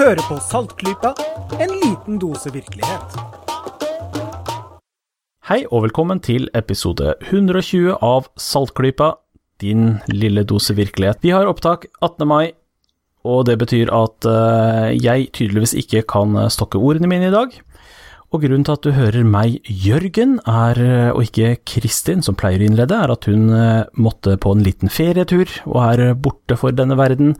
Hører på Saltklypa, en liten dose virkelighet. Hei og velkommen til episode 120 av Saltklypa, din lille dose virkelighet. Vi har opptak 18. mai, og det betyr at eh, jeg tydeligvis ikke kan stokke ordene mine i dag. Og grunnen til at du hører meg, Jørgen, er, eh, og ikke Kristin, som pleier å innlede, er at hun eh, måtte på en liten ferietur, og er borte for denne verden.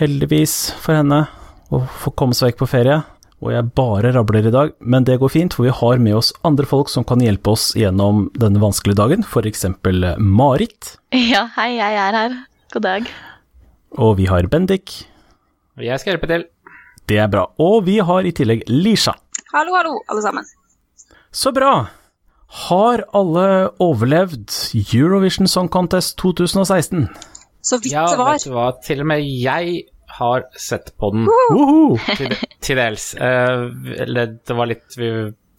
Heldigvis for henne å få komme seg vekk på ferie. Og jeg bare rabler i dag, men det går fint, for vi har med oss andre folk som kan hjelpe oss gjennom denne vanskelige dagen, for eksempel Marit. Ja, hei, jeg er her. God dag. Og vi har Bendik. Og Jeg skal hjelpe til. Det er bra. Og vi har i tillegg Lisha. Hallo, hallo, alle sammen. Så bra! Har alle overlevd Eurovision Song Contest 2016? Så vidt Ja, det var. vet du hva, til og med jeg har sett på den Woho! til, til dels. Eh, eller det var litt Vi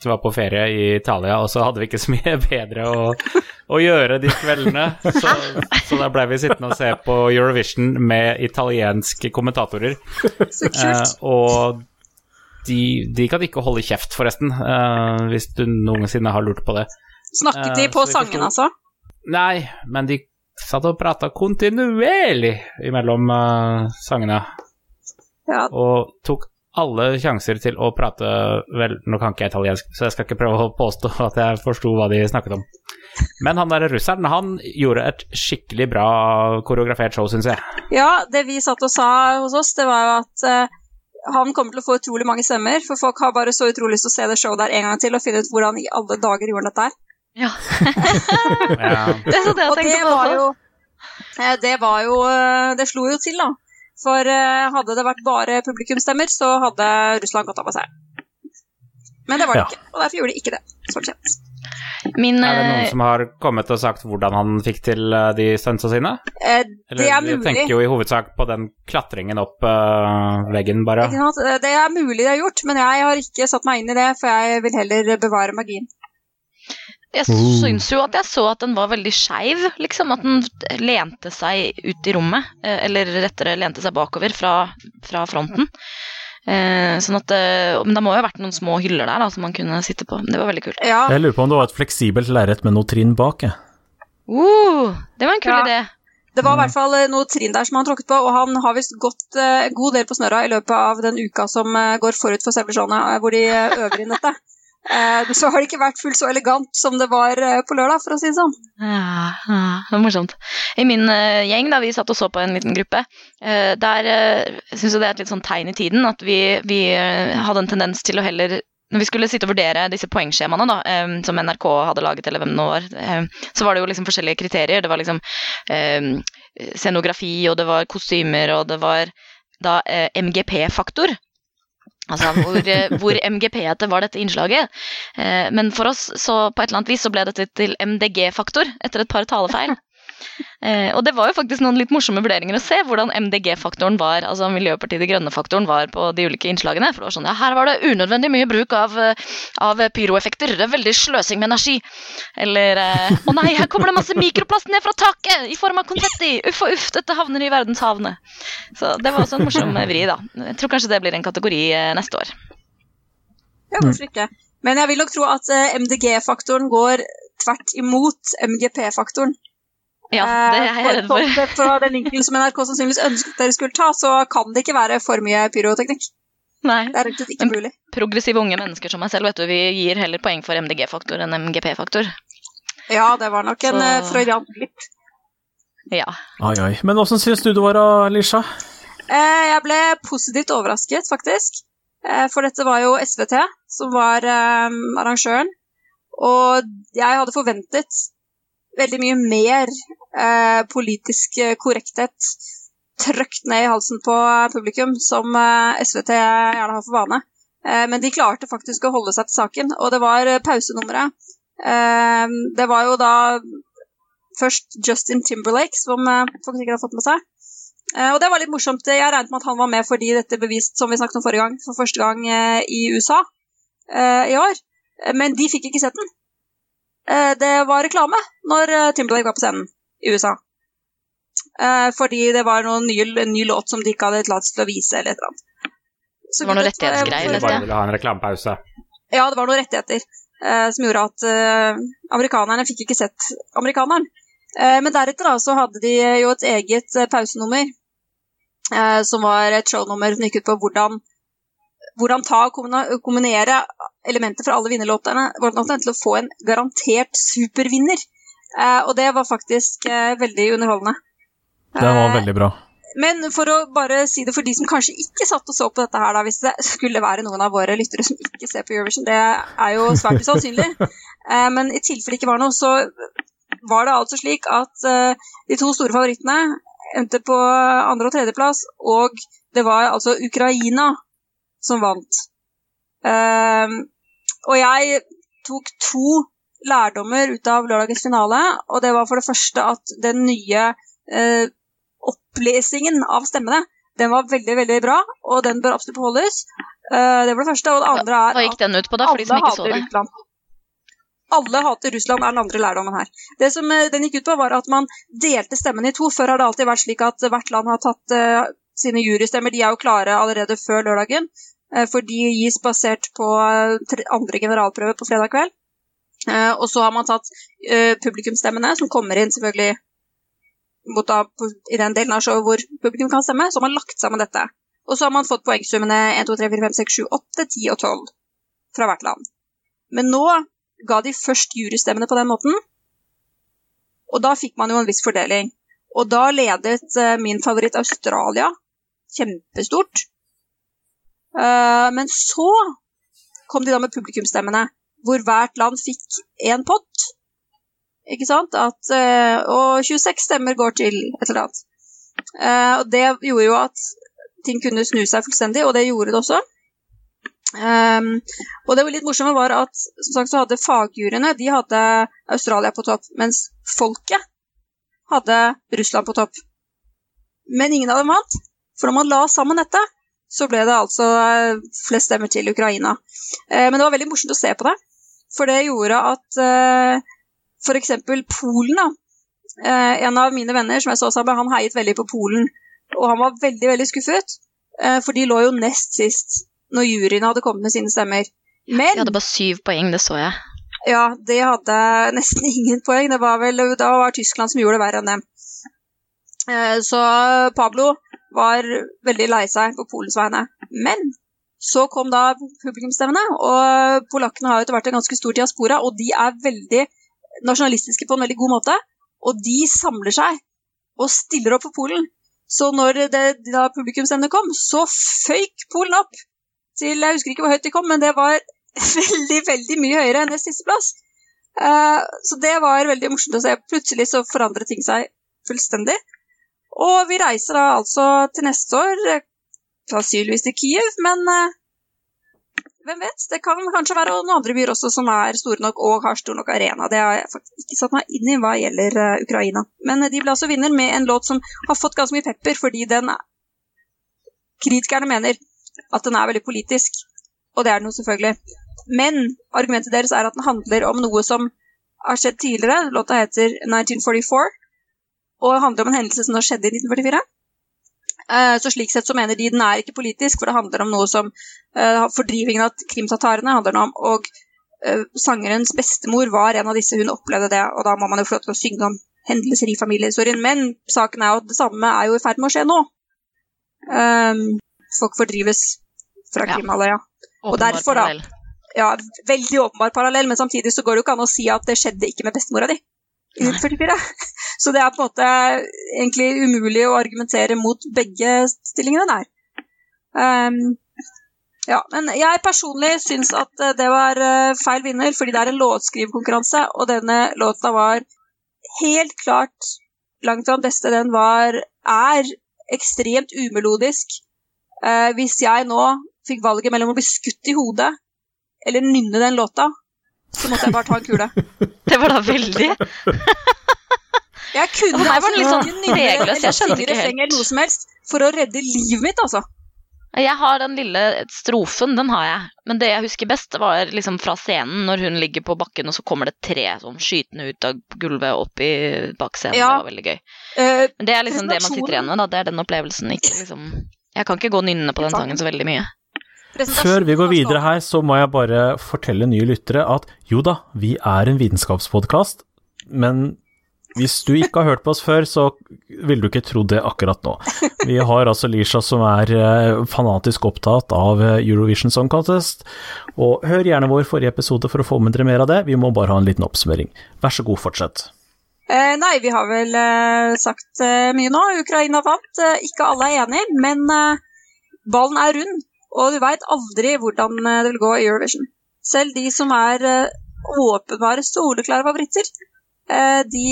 var på ferie i Italia, og så hadde vi ikke så mye bedre å, å gjøre de kveldene. Så, så da ble vi sittende og se på Eurovision med italienske kommentatorer. Så Eh, og de, de kan ikke holde kjeft, forresten, eh, hvis du noensinne har lurt på det. Snakket de på så sangen, altså? Nei, men de satt og prata kontinuerlig imellom uh, sangene. Ja. Og tok alle sjanser til å prate Vel, nå kan ikke jeg italiensk, så jeg skal ikke prøve å påstå at jeg forsto hva de snakket om. Men han derre russeren, han gjorde et skikkelig bra koreografert show, syns jeg. ja, det vi satt og sa hos oss, det var jo at uh, han kommer til å få utrolig mange stemmer, for folk har bare så utrolig lyst til å se det showet der en gang til og finne ut hvordan i alle dager gjorde han dette her. Ja, det er så det jeg Og det tenkte på. var jo Det var jo eh, Det slo jo til, da. For eh, hadde det vært bare publikumsstemmer, så hadde Russland gått av av seg. Men det var det Ja. ikke, og derfor gjorde de ikke det. Sånn sett. Min, Er det noen eh, som har kommet og sagt hvordan han fikk til de stunsa sine? Eh, Eller det er jeg mulig. tenker jo i hovedsak på den klatringen opp uh, veggen, bare. Det er mulig det er gjort, men jeg har ikke satt meg inn i det, for jeg vil heller bevare magien. Jeg Oh. syns jo at jeg så at den var veldig skeiv, liksom. At den lente seg ut i rommet. eh, Eller rettere lente seg bakover fra, fra fronten. Eh, sånn at eh, Men det må jo ha vært noen små hyller der da, som man kunne sitte på. Det var veldig kult. Ja, Jeg lurer på om det var et fleksibelt lerret med noe trinn bak. Uh, det var en kul Ja. idé. Det var i hvert fall eh, noe trinn der som han tråkket på, og han har visst gått en god del på snørra i løpet av den uka som går forut for eh, hvor de øver inn dette. Eh, så har det ikke vært fullt så elegant som det var eh, på lørdag, for å si det sånn. Ja, ja, det var morsomt. I min eh, gjeng, da vi satt og så på en liten gruppe, der uh, syns jeg det er et litt sånn tegn i tiden at vi, vi hadde en tendens til å heller når vi skulle sitte og vurdere disse poengskjemaene da, som NRK hadde laget, eller hvem det var, så var det jo liksom forskjellige kriterier. Det var liksom scenografi, og det var kostymer, og det var da MGP-faktor. Altså hvor, eh, hvor MGP-ete var dette innslaget. Eh, men for oss, så på et eller annet vis, så ble dette til MDG-faktor etter et par talefeil. Eh, og det var jo faktisk noen litt morsomme vurderinger å se hvordan MDG-faktoren var, altså Miljøpartiet De Grønne-faktoren var på de ulike innslagene. For det var sånn, ja, her var det unødvendig mye bruk av, av pyroeffekter. Det er veldig sløsing med energi. Eller eh, å nei, her kommer det masse mikroplast ned fra taket i form av konfetti. Uff og uff, dette havner i verdenshavene. Så det var også en morsom vri, da. Jeg tror kanskje det blir en kategori eh, neste år. Ja, hvorfor ikke? Men jeg vil nok tro at eh, MDG-faktoren går tvert imot MGP-faktoren. Ja, det er jeg redd for. Eh. Fra den linken som NRK sannsynligvis ønsket dere skulle ta, så kan det ikke være for mye pyroteknikk. Nei. Det er rett og slett ikke mulig. progressive unge mennesker som meg selv, vet du, vi gir heller poeng for MDG-faktor enn MGP-faktor. Ja, det var nok en Så- uh, freudian glipp. Ja. Ai, ai. Men åssen syns du det var, Lisha? Eh, jeg ble positivt overrasket, faktisk. Eh, for dette var jo SVT som var eh, arrangøren. Og jeg hadde forventet veldig mye mer eh, politisk eh, korrekthet trøkt ned i halsen på publikum, som eh, SVT gjerne har for vane. Eh, men de klarte faktisk å holde seg til saken, og det var eh, pausenummeret. Eh, det var jo da først Justin Timberlake, som eh, folk sikkert har fått med seg. Eh, og det var litt morsomt. Jeg regnet med at han var med fordi dette bevist, som vi snakket om forrige gang, for første gang eh, i USA eh, i år. Eh, Men de fikk ikke sett den. Eh, det var reklame når eh, Timberlake var på scenen i USA. Eh, fordi det var noen ny, ny låt som de ikke hadde tillatelse til å vise, eller et eller annet. Så Det var noe guddet var jeg- rettighetsgreier, De bare ville ha en reklamepause. Ja, det var noen rettigheter eh, som gjorde at eh, amerikanerne fikk ikke sett amerikaneren. Eh, men deretter da, så hadde de jo et eget eh, pausenummer, eh, som var et shownummer som gikk ut på hvordan, hvordan ta og kombinere elementer fra alle vinnerlåtene låtene til å få en garantert supervinner. Eh, og det var faktisk eh, veldig underholdende. Det var Eh, veldig bra. men for å bare si det for de som kanskje ikke satt og så på dette her, da, hvis det skulle være noen av våre lyttere som ikke ser på Eurovision, det er jo svært usannsynlig. Men i tilfelle det ikke var noe, så var det altså slik at de to store favorittene endte på andre- og tredjeplass, og det var altså Ukraina som vant. Og jeg tok to lærdommer ut av lørdagens finale, og det var for det første at den nye eh, opplesingen av stemmene, den var veldig, veldig bra, og den bør absolutt beholdes. Eh, det var det første, og det andre er Hva gikk den ut på, da, for de som ikke så det? Russland. Alle hater Russland, er den andre lærdommen her. Det som eh, den gikk ut på, var at man delte stemmene i to. Før har det alltid vært slik at hvert land har tatt eh, sine jurystemmer. De er jo klare allerede før lørdagen, for de gis basert på eh, andre generalprøve på fredag kveld. Eh, og så har man tatt eh, publikumsstemmene, som kommer inn selvfølgelig i den delen av showet hvor publikum kan stemme. Så har man lagt sammen dette. Og så har man fått poengsummene 1, 2, 3, 4, 5, 6, 7, 8, 10 og 12 fra hvert land. Men nå ga de først jurystemmene på den måten, og da fikk man jo en viss fordeling. Og da ledet eh, min favoritt Australia kjempestort. Eh, men så kom de da med publikumsstemmene, hvor hvert land fikk én pott. Ikke sant? At, eh, og 26 stemmer går til et eller annet. Eh, og det gjorde jo at ting kunne snu seg fullstendig, og det gjorde det også. Um, og det var litt morsomme var at som sagt så hadde fagjuryene de hadde Australia på topp, mens folket hadde Russland på topp. Men ingen av dem vant, for når man la sammen dette, så ble det altså eh, flest stemmer til Ukraina. Eh, men det var veldig morsomt å se på det, for det gjorde at uh, f.eks. Polen, da. Eh, en av mine venner som jeg så sammen han heiet veldig på Polen, og han var veldig, veldig skuffet, eh, for de lå jo nest sist når juryene hadde kommet med sine stemmer. Men De hadde bare syv poeng, det så jeg. ja, de hadde nesten ingen poeng. Det var vel, da var Tyskland som gjorde det verre enn dem. Eh, Så Pablo var veldig lei seg på Polens vegne. Men så kom da publikumsstemmene, og polakkene har etter hvert en ganske stor diaspora, og de er veldig nasjonalistiske på en veldig god måte. Og de samler seg og stiller opp for Polen. Så når det, da publikumsstemmene kom, så føyk Polen opp til Jeg husker ikke hvor høyt de kom, men det var veldig, veldig mye høyere enn nest siste plass. Eh, så det var veldig morsomt å se. Plutselig så forandret ting seg fullstendig. Og vi reiser da altså til neste år, eh, sannsynligvis til Kiev, men eh, hvem vet? Det kan kanskje være noen andre byer også som er store nok og har stor nok arena. Det har jeg faktisk ikke satt meg inn i hva gjelder eh, Ukraina. Men de ble altså vinner med en låt som har fått ganske mye pepper, fordi den er Kritikerne mener at den er veldig politisk, og det er den jo selvfølgelig. Men argumentet deres er at den handler om noe som har skjedd tidligere. Låta heter 1944, og handler om en hendelse som da skjedde i 1944. Eh, Så slik sett så mener de den er ikke politisk, for det handler om noe som eh, Fordrivingen av krimtatarene handler om, og eh, sangerens bestemor var en av disse, hun opplevde det, og da må man jo få lov til å synge om hendelser i familiehistorien. Men saken er jo at det samme er jo i ferd med å skje nå. Um, folk fordrives fra Ja. Og derfor, da. Ja, veldig åpenbar parallell, men samtidig så går det jo ikke an å si at det skjedde ikke med bestemora di. I Nei. 1944. Så det er på en måte egentlig umulig å argumentere mot begge stillingene der. Um, ja, men jeg personlig syns at eh, det var eh, feil vinner, fordi det er en låtskrivekonkurranse, og denne låta var helt klart langt fra den beste. Den var er ekstremt umelodisk. Eh, hvis jeg nå fikk valget mellom å bli skutt i hodet eller nynne den låta, så måtte jeg bare ta en kule. Det var da veldig Jeg kunne meg var den litt sånn nynne jeg synge ikke helt. noe som helst for å redde livet mitt, altså. Jeg har den lille strofen, den har jeg. Men det jeg husker best, var liksom fra scenen, når hun ligger på bakken, og så kommer det tre sånn skytende ut av gulvet opp i bakscenen. Ja. Det var veldig gøy. Eh, Men det er liksom det man sitter igjen med, da. Det er den opplevelsen. Ikke liksom Jeg kan ikke gå nynne på den sangen så veldig mye. Før vi går videre her, så må jeg bare fortelle nye lyttere at jo da, vi er en vitenskapspodkast, men hvis du ikke har hørt på oss før, så ville du ikke trodd det akkurat nå. Vi har altså Lisha som er eh, fanatisk opptatt av eh, Eurovision Song Contest, og hør gjerne vår forrige episode for å få med dere mer av det, vi må bare ha en liten oppsummering. Vær så god, fortsett. Eh, nei, vi har vel eh, sagt eh, mye nå. Ukraina vant. Eh, ikke alle er enig, men ballen er rund, og du veit aldri hvordan eh, det vil gå i Eurovision. Selv de som er eh, åpenbare, soleklare favoritter, eh, de,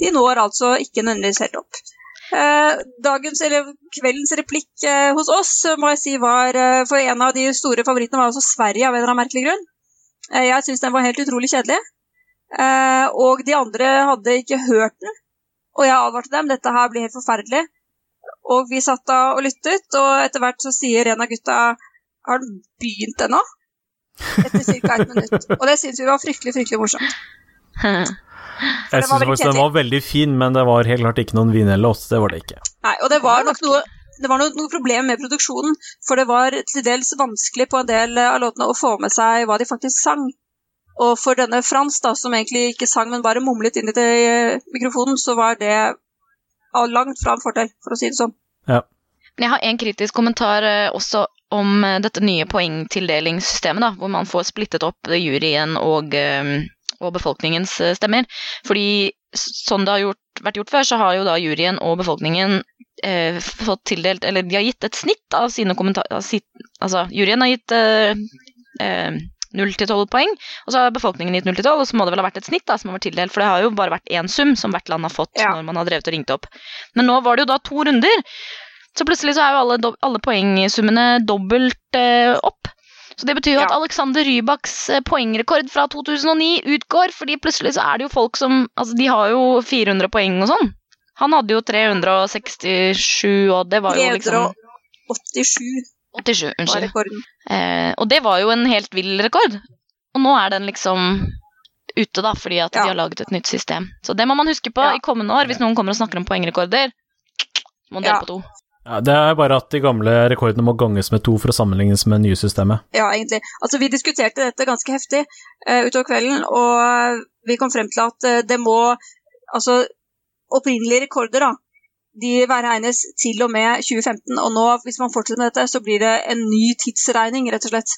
de når altså ikke nødvendigvis helt opp. Dagens, eller kveldens replikk hos oss må jeg si var For en av de store favorittene var altså Sverige, av en eller annen merkelig grunn. Jeg syns den var helt utrolig kjedelig. Og de andre hadde ikke hørt den. Og jeg advarte dem, dette her blir helt forferdelig. Og vi satt da og lyttet, og etter hvert så sier en av gutta Har den begynt ennå? Etter ca. ett minutt. Og det syns vi var fryktelig, fryktelig morsomt. Jeg var syns faktisk den var veldig fin, men det var helt klart ikke noen vinnerlåt, det var det ikke. Nei, og det var nok noe det var noe, noe problem med produksjonen, for det var til dels vanskelig på en del eh, av låtene å få med seg hva de faktisk sang. Og for denne Frans, da, som egentlig ikke sang, men bare mumlet inn i det, eh, mikrofonen, så var det langt fra en fordel, for å si det sånn. Men jeg har en kritisk kommentar eh, også om eh, dette nye poengtildelingssystemet, da, hvor man får splittet opp juryen og, eh, og befolkningens stemmer. Fordi sånn det har gjort, vært gjort før, så har jo da juryen og befolkningen eh, fått tildelt Eller de har gitt et snitt av sine kommentarer Altså, juryen har gitt eh, eh, 0 til 12 poeng, og så har befolkningen gitt 0 til 12, og så må det vel ha vært et snitt da, som har vært tildelt, for det har jo bare vært én sum som hvert land har fått Ja. når man har drevet og ringt opp. Men nå var det jo da to runder, så plutselig så er jo alle, alle poengsummene dobbelt eh, opp. Så det betyr jo at Alexander Rybaks eh, poengrekord fra 2009 utgår, fordi plutselig så er det jo folk som Altså, de har jo 400 poeng og sånn. Han hadde jo 367, og det var jo liksom 387 87, unnskyld. Eh, og det var jo en helt vill rekord. Og nå er den liksom ute, da, fordi at Ja. de har laget et nytt system. Så det må man huske på Ja. i kommende år, hvis noen kommer og snakker om poengrekorder. Må dele Ja. på to. Ja, det er bare at de gamle rekordene må ganges med to for å sammenlignes med det nye systemet. Ja, egentlig. Altså, vi diskuterte dette ganske heftig uh, utover kvelden, og vi kom frem til at uh, det må Altså, opprinnelige rekorder, da, de regnes til og med 2015, og nå, hvis man fortsetter med dette, så blir det en ny tidsregning, rett og slett.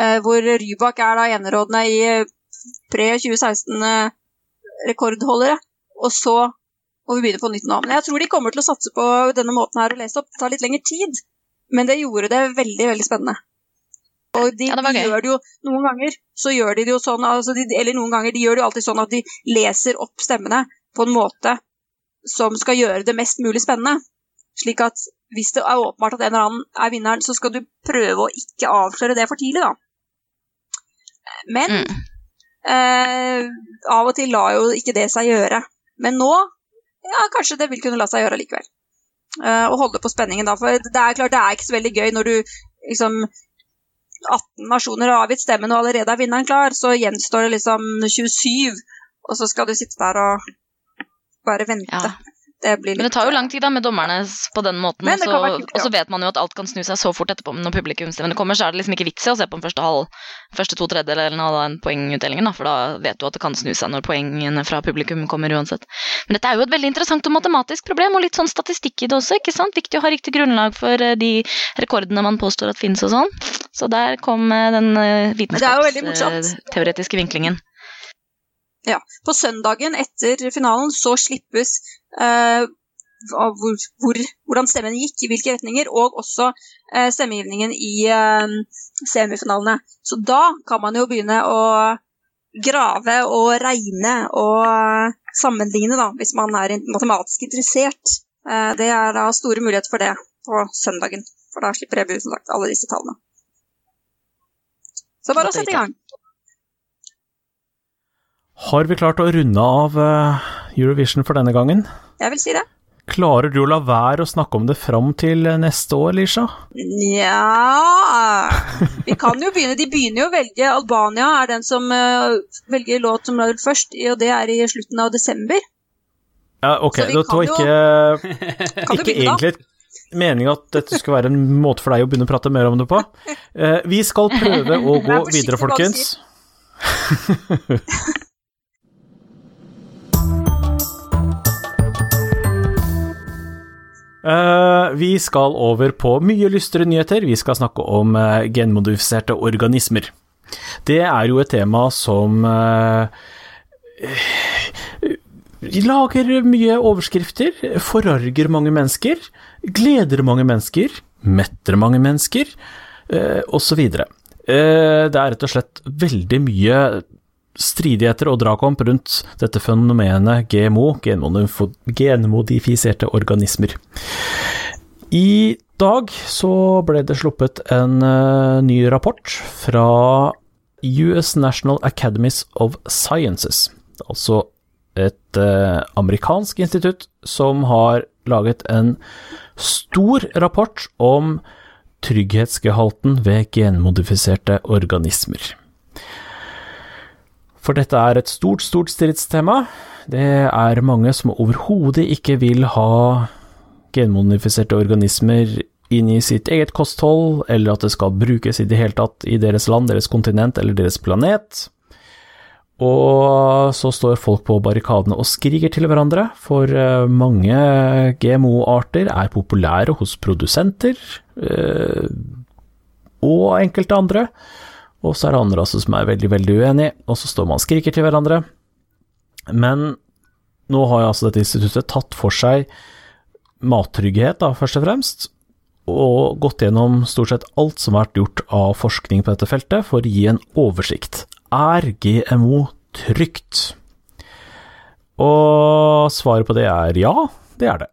Eh, hvor Rybak er da enerådende i pre-2016-rekordholdere, og så må vi begynne på nytt nå. Men jeg tror de kommer til å satse på denne måten her å lese opp. Det tar litt lengre tid, men det gjorde det veldig, veldig spennende. Og de, Ja, det de gjør det jo noen ganger, så gjør de det jo sånn, altså de, eller noen ganger, de gjør det jo alltid sånn at de leser opp stemmene på en måte som skal gjøre det mest mulig spennende. Slik at hvis det er åpenbart at en eller annen er vinneren, så skal du prøve å ikke avsløre det for tidlig, da. Men Mm. eh, av og til lar jo ikke det seg gjøre. Men nå, ja, kanskje det vil kunne la seg gjøre likevel. Eh, og holde på spenningen, da. For det er klart, det er ikke så veldig gøy når du liksom 18 nasjoner har avgitt stemmen, og allerede er vinneren klar, så gjenstår det liksom 27, og så skal du sitte der og bare vente. Det blir litt Men det tar jo lang tid da med dommerne på den måten, og så, kult, og så vet man jo at alt kan snu seg så fort etterpå. Men når publikumsstemmene kommer, så er det liksom ikke vits i å se på den første halv, første to tredjedelene av den poengutdelingen, da, for da vet du at det kan snu seg når poengene fra publikum kommer uansett. Men dette er jo et veldig interessant og matematisk problem, og litt sånn statistikk i det også, ikke sant? Viktig å ha riktig grunnlag for eh, de rekordene man påstår at finnes og sånn. Så der kom eh, den eh, vitenskapsteoretiske vinklingen. Ja. På søndagen etter finalen så slippes eh, hvor, hvor, hvordan stemmen gikk, i hvilke retninger, og også eh, stemmegivningen i eh, semifinalene. Så da kan man jo begynne å grave og regne og eh, sammenligne, da, hvis man er matematisk interessert. Eh, det er da store muligheter for det på søndagen, for da slipper jeg sagt alle disse tallene. Så bare å sette i gang. Har vi klart å runde av eh, Eurovision for denne gangen? Jeg vil si det. Klarer du å la være å snakke om det fram til eh, neste år, Lisha? Nja Vi kan jo begynne. De begynner jo å velge. Albania er den som eh, velger låt som lagd først, og det er i slutten av desember. Ja, ok, Så vi det var ikke, ikke begynne, egentlig meninga at dette skulle være en måte for deg å begynne å prate mer om det på. Vi skal prøve å gå videre, folkens. vi skal over på mye lystere nyheter. Vi skal snakke om eh, genmodifiserte organismer. Det er jo et tema som eh, lager mye overskrifter, forarger mange mennesker, gleder mange mennesker, metter mange mennesker, eh, osv. Eh, det er rett og slett veldig mye stridigheter og dragkamp rundt dette fenomenet GMO, genmodifiserte organismer. I dag så ble det sluppet en eh, ny rapport fra US National Academies of Sciences, altså et eh, amerikansk institutt som har laget en stor rapport om trygghetsgehalten ved genmodifiserte organismer. For dette er et stort, stort stridstema. Det er mange som overhodet ikke vil ha genmodifiserte organismer inn i sitt eget kosthold, eller at det skal brukes i det hele tatt i deres land, deres kontinent eller deres planet. Og så står folk på barrikadene og skriker til hverandre, for eh, mange GMO-arter er populære hos produsenter eh, og enkelte andre. Og så er det andre også som er veldig, veldig uenige, og så står man og skriker til hverandre. Men nå har jo altså dette instituttet tatt for seg mattrygghet, da, først og fremst, og gått gjennom stort sett alt som har vært gjort av forskning på dette feltet, for å gi en oversikt. Er GMO trygt? Og svaret på det er ja, det er det.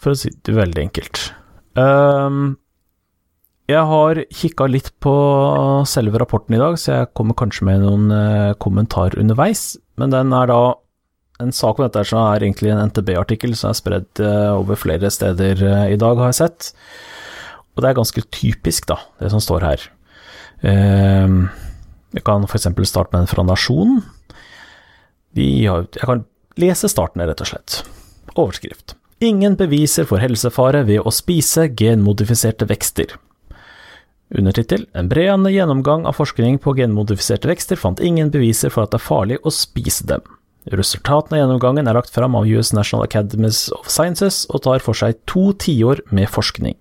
For å si det veldig enkelt. Um, jeg har kikka litt på selve rapporten i dag, så jeg kommer kanskje med noen kommentar kommentarer underveis. Men den er da en sak om dette som er egentlig en NTB-artikkel som er spredd eh, over flere steder eh, i dag, har jeg sett. Og det er ganske typisk, da, det som står her. Eh, jeg kan f.eks. starte med en fra Nasjonen. Jeg kan lese starten, rett og slett. Overskrift. Ingen beviser for helsefare ved å spise genmodifiserte vekster. Undertittel En bredende gjennomgang av forskning på genmodifiserte vekster fant ingen beviser for at det er farlig å spise dem. Resultatene av gjennomgangen er lagt fram av US National Academies of Sciences og tar for seg to tiår med forskning.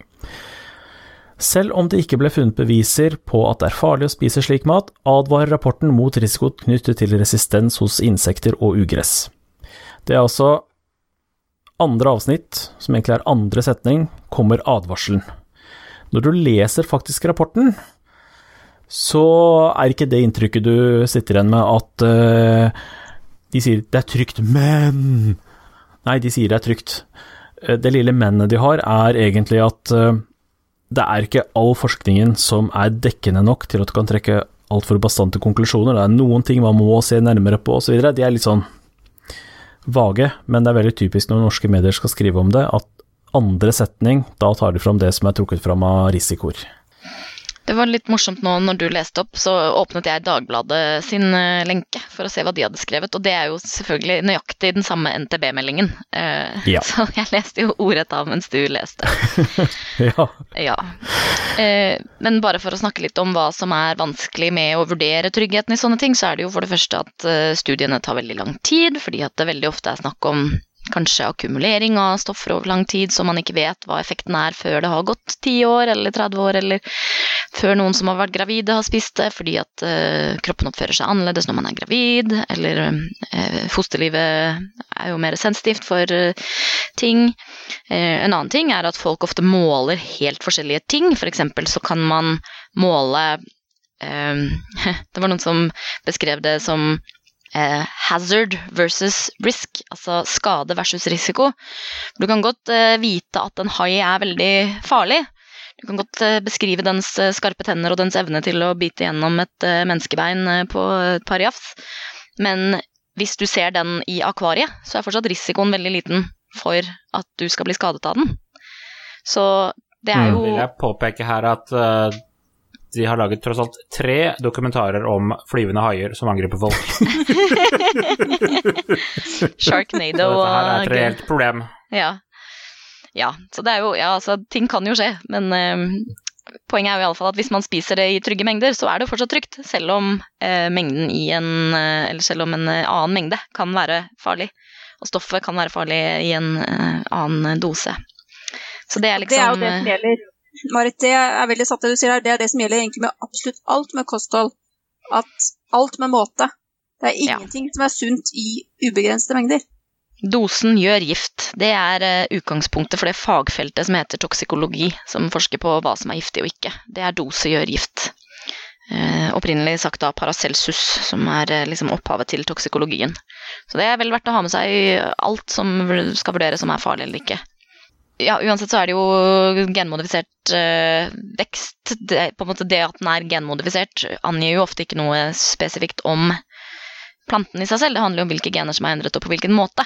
Selv om det ikke ble funnet beviser på at det er farlig å spise slik mat, advarer rapporten mot risiko knyttet til resistens hos insekter og ugress. Det er altså andre avsnitt, som egentlig er andre setning, kommer advarselen. Når du leser faktisk rapporten, så er ikke det inntrykket du sitter igjen med at uh, de sier det er trygt, men Nei, de sier det er trygt. Eh, Det lille mennet de har, er egentlig at uh, det er ikke all forskningen som er dekkende nok til at du kan trekke altfor bastante konklusjoner. Det er noen ting man må se nærmere på osv. De er litt sånn vage, men det er veldig typisk når norske medier skal skrive om det, at andre setning, da tar de fram det som er trukket fram av risikoer. Det var litt morsomt nå når du leste opp, så åpnet jeg Dagbladet sin eh, lenke for å se hva de hadde skrevet, og det er jo selvfølgelig nøyaktig den samme NTB-meldingen. Eh, Ja. Så jeg leste jo ordrett av mens du leste. Ja. Ja. Eh, men bare for å snakke litt om hva som er vanskelig med å vurdere tryggheten i sånne ting, så er det jo for det første at studiene tar veldig lang tid, fordi at det veldig ofte er snakk om kanskje akkumulering av stoffer over lang tid, så man ikke vet hva effekten er før det har gått 10 år eller 30 år, eller før noen som har vært gravide har spist det, fordi at uh, kroppen oppfører seg annerledes når man er gravid, eller uh, fosterlivet er jo mer sensitivt for uh, ting. En annen ting er at folk ofte måler helt forskjellige ting. For eksempel så kan man måle Det var noen som beskrev det som eh, hazard versus risk, altså skade versus risiko. Du kan godt eh, vite at en hai er veldig farlig. Du kan godt eh, beskrive dens eh, skarpe tenner og dens evne til å bite gjennom et eh, menneskebein eh, på et par jafs. Men hvis du ser den i akvariet, så er fortsatt risikoen veldig liten for at du skal bli skadet av den. Så det er Mm. Vil jeg påpeke her at eh, de har laget tross alt tre dokumentarer om flyvende haier som angriper folk. Sharknado og dette her er et reelt problem. Ja. Ja, så det er jo Ja, altså, ting kan jo skje, men eh, poenget er jo iallfall at hvis man spiser det i trygge mengder, så er det fortsatt trygt, selv om eh, mengden i en eh, Eller selv om en eh, annen mengde kan være farlig. Og stoffet kan være farlig i en eh, annen dose. Så det er liksom Det er jo det som gjelder. Marit, det er veldig sant det du sier her. Det er det som gjelder egentlig med absolutt alt med kosthold. At alt med måte. Det er Ja. ingenting som er sunt i ubegrensede mengder. Dosen gjør gift. Det er eh, utgangspunktet for det fagfeltet som heter toksikologi, som forsker på hva som er giftig og ikke. Det er dose gjør gift. Eh, opprinnelig sagt av Paracelsus, som er eh, liksom opphavet til toksikologien. Så det er vel verdt å ha med seg i alt som skal vurderes som er farlig eller ikke. Ja, uansett så er det jo genmodifisert eh, vekst. Det, på en måte det at den er genmodifisert, angir jo ofte ikke noe spesifikt om planten i seg selv. Det handler jo om hvilke gener som er endret, og på hvilken måte.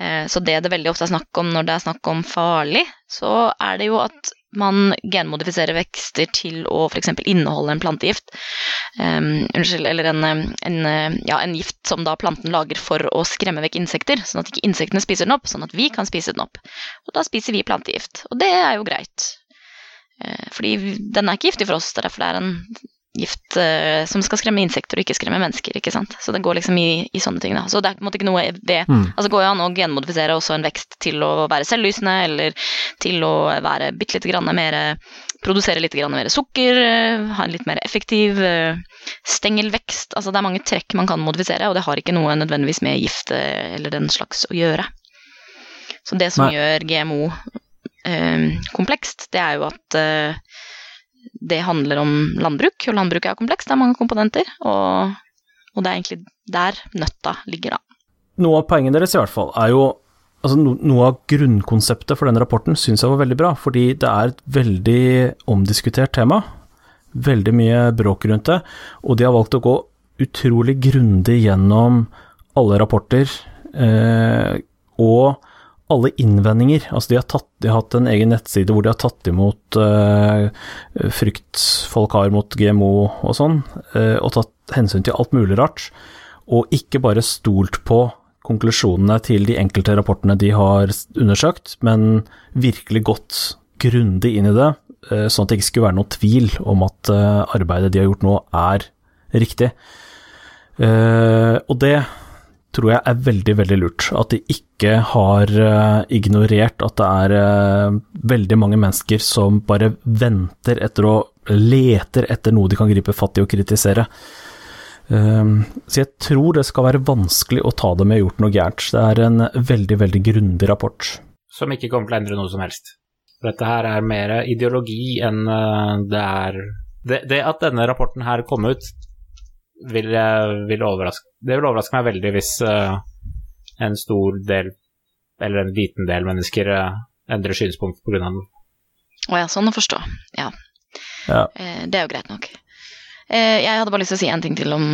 Eh, Så det det veldig ofte er snakk om når det er snakk om farlig, så er det jo at man genmodifiserer vekster til å f.eks. inneholde en plantegift. Um, unnskyld, eller en, en, ja, en gift som da planten lager for å skremme vekk insekter, sånn at ikke insektene spiser den opp, sånn at vi kan spise den opp. Og da spiser vi plantegift, og det er jo greit. Uh, Fordi den er ikke giftig for oss, det er derfor det er en gift uh, som skal skremme insekter og ikke skremme mennesker. ikke sant? Så det går liksom i, i sånne ting. da. Så det er på en måte ikke noe ved Mm. Altså går jo an å genmodifisere også en vekst til å være selvlysende, eller til å være bitte lite grann mer Produsere litt grann mer sukker, eh, ha en litt mer effektiv eh, stengelvekst. Altså det er mange trekk man kan modifisere, og det har ikke noe nødvendigvis med gift eller den slags å gjøre. Så det som Nei. gjør GMO eh, komplekst, det er jo at eh, det handler om landbruk, og landbruket er komplekst, det er mange komponenter, og, og det er egentlig der nøtta ligger, da. Noe av poenget deres i hvert fall er jo altså no, Noe av grunnkonseptet for den rapporten syns jeg var veldig bra, fordi det er et veldig omdiskutert tema. Veldig mye bråk rundt det, og de har valgt å gå utrolig grundig gjennom alle rapporter eh, og alle innvendinger. Altså de har, tatt, de har hatt en egen nettside hvor de har tatt imot uh, frykt folk har mot GMO og sånn, uh, og tatt hensyn til alt mulig rart og ikke bare stolt på konklusjonene til de enkelte rapportene de har undersøkt, men virkelig gått grundig inn i det, uh, sånn at det ikke skulle være noe tvil om at eh, arbeidet de har gjort nå, er riktig. Eh, Og det tror jeg er veldig, veldig lurt. At de ikke har eh, ignorert at det er eh, veldig mange mennesker som bare venter etter å leter etter noe de kan gripe fatt i og kritisere. Um, så jeg tror det skal være vanskelig å ta dem med gjort noe gærent. Det er en veldig, veldig grundig rapport. Som ikke kommer til å endre noe som helst. Dette her er mer ideologi enn eh, det er det, det at denne rapporten her kom ut, vil, vil overraske Det vil overraske meg veldig hvis eh, en stor del, eller en liten del mennesker, eh, endrer synspunkt pga. den. Å ja, sånn å forstå. Ja. Ja. Eh, Det er jo greit nok. Eh, Jeg hadde bare lyst til å si en ting til om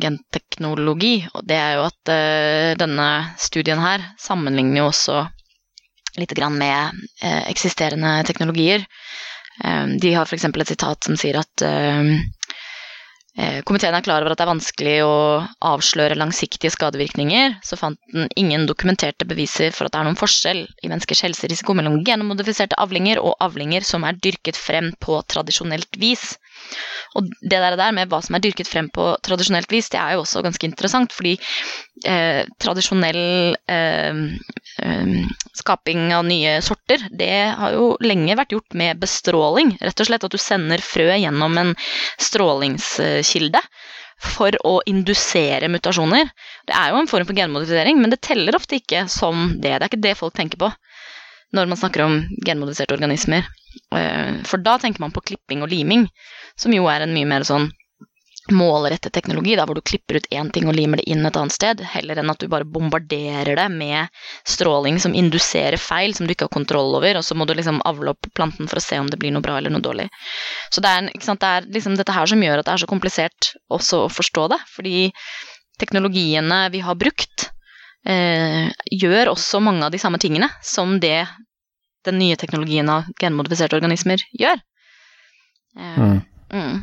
genteknologi, og det er jo at eh, denne studien her sammenligner jo også litt grann med eh, eksisterende teknologier. De har f.eks. et sitat som sier at Komiteen er klar over at det er vanskelig å avsløre langsiktige skadevirkninger, så fant den ingen dokumenterte beviser for at det er noen forskjell i menneskers helserisiko mellom genmodifiserte avlinger og avlinger som er dyrket frem på tradisjonelt vis. Og det der, der med hva som er dyrket frem på tradisjonelt vis, det er jo også ganske interessant, fordi eh, tradisjonell eh, eh, skaping av nye sorter, det har jo lenge vært gjort med bestråling. Rett og slett at du sender frø gjennom en strålingskilde for å indusere mutasjoner. Det er jo en form for genmodifisering, men det teller ofte ikke som det. Det er ikke det folk tenker på når man snakker om genmodifiserte organismer. Eh, For da tenker man på klipping og liming, som jo er en mye mer sånn målrettet teknologi, da, hvor du klipper ut én ting og limer det inn et annet sted, heller enn at du bare bombarderer det med stråling som induserer feil som du ikke har kontroll over, og så må du liksom avle opp planten for å se om det blir noe bra eller noe dårlig. Så det er, sant, det er liksom dette her som gjør at det er så komplisert også å forstå det, fordi teknologiene vi har brukt, eh, gjør også mange av de samme tingene som det den nye teknologien av genmodifiserte organismer gjør. Eh, Mm. mm.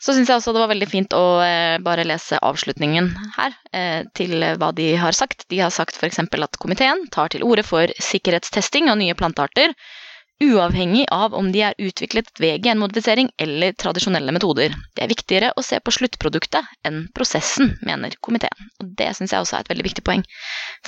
Så syns jeg også det var veldig fint å eh, bare lese avslutningen her eh, til hva de har sagt. De har sagt f.eks. at komiteen tar til orde for sikkerhetstesting av nye plantearter, uavhengig av om de er utviklet ved genmodifisering eller tradisjonelle metoder. Det er viktigere å se på sluttproduktet enn prosessen, mener komiteen. Og det syns jeg også er et veldig viktig poeng.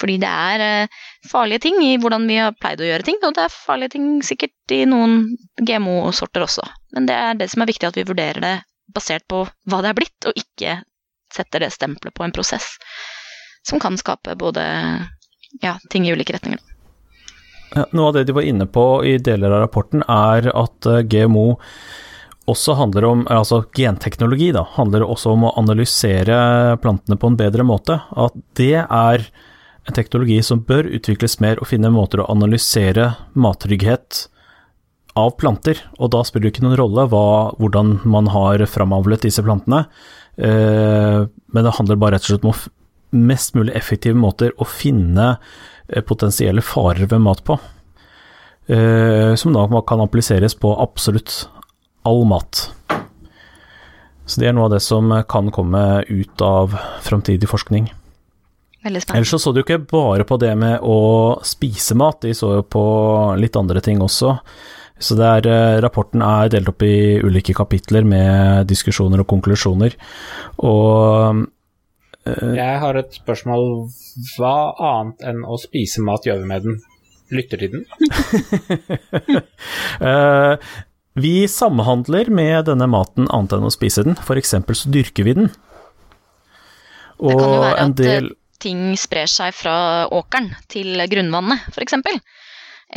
Fordi det er eh, farlige ting i hvordan vi har pleid å gjøre ting, og det er farlige ting sikkert i noen GMO-sorter også. Men det er det som er viktig, at vi vurderer det basert på hva det er blitt, og ikke setter det stempelet på en prosess som kan skape både ja, ting i ulike retninger. Noe av det de var inne på i deler av rapporten, er at eh, GMO også handler om Altså genteknologi, da, handler også om å analysere plantene på en bedre måte. At det er en teknologi som bør utvikles mer og finne måter å analysere mattrygghet av planter, og da spiller det ikke noen rolle hva, hvordan man har framavlet disse plantene, eh, men det handler bare rett og slett om mest mulig effektive måter å finne eh, potensielle farer ved mat på, eh, som da kan appliseres på absolutt all mat. Så det er noe av det som kan komme ut av framtidig forskning. Ellers så så du ikke bare på det med å spise mat, de så jo på litt andre ting også. Så er, eh, rapporten er delt opp i ulike kapitler med diskusjoner og konklusjoner. Og Jeg har et spørsmål. Hva annet enn å spise mat gjør vi med den? Lytter til den? uh, vi samhandler med denne maten annet enn å spise den. F.eks. så dyrker vi den. Og det kan jo være at del... ting sprer seg fra åkeren til grunnvannet, f.eks.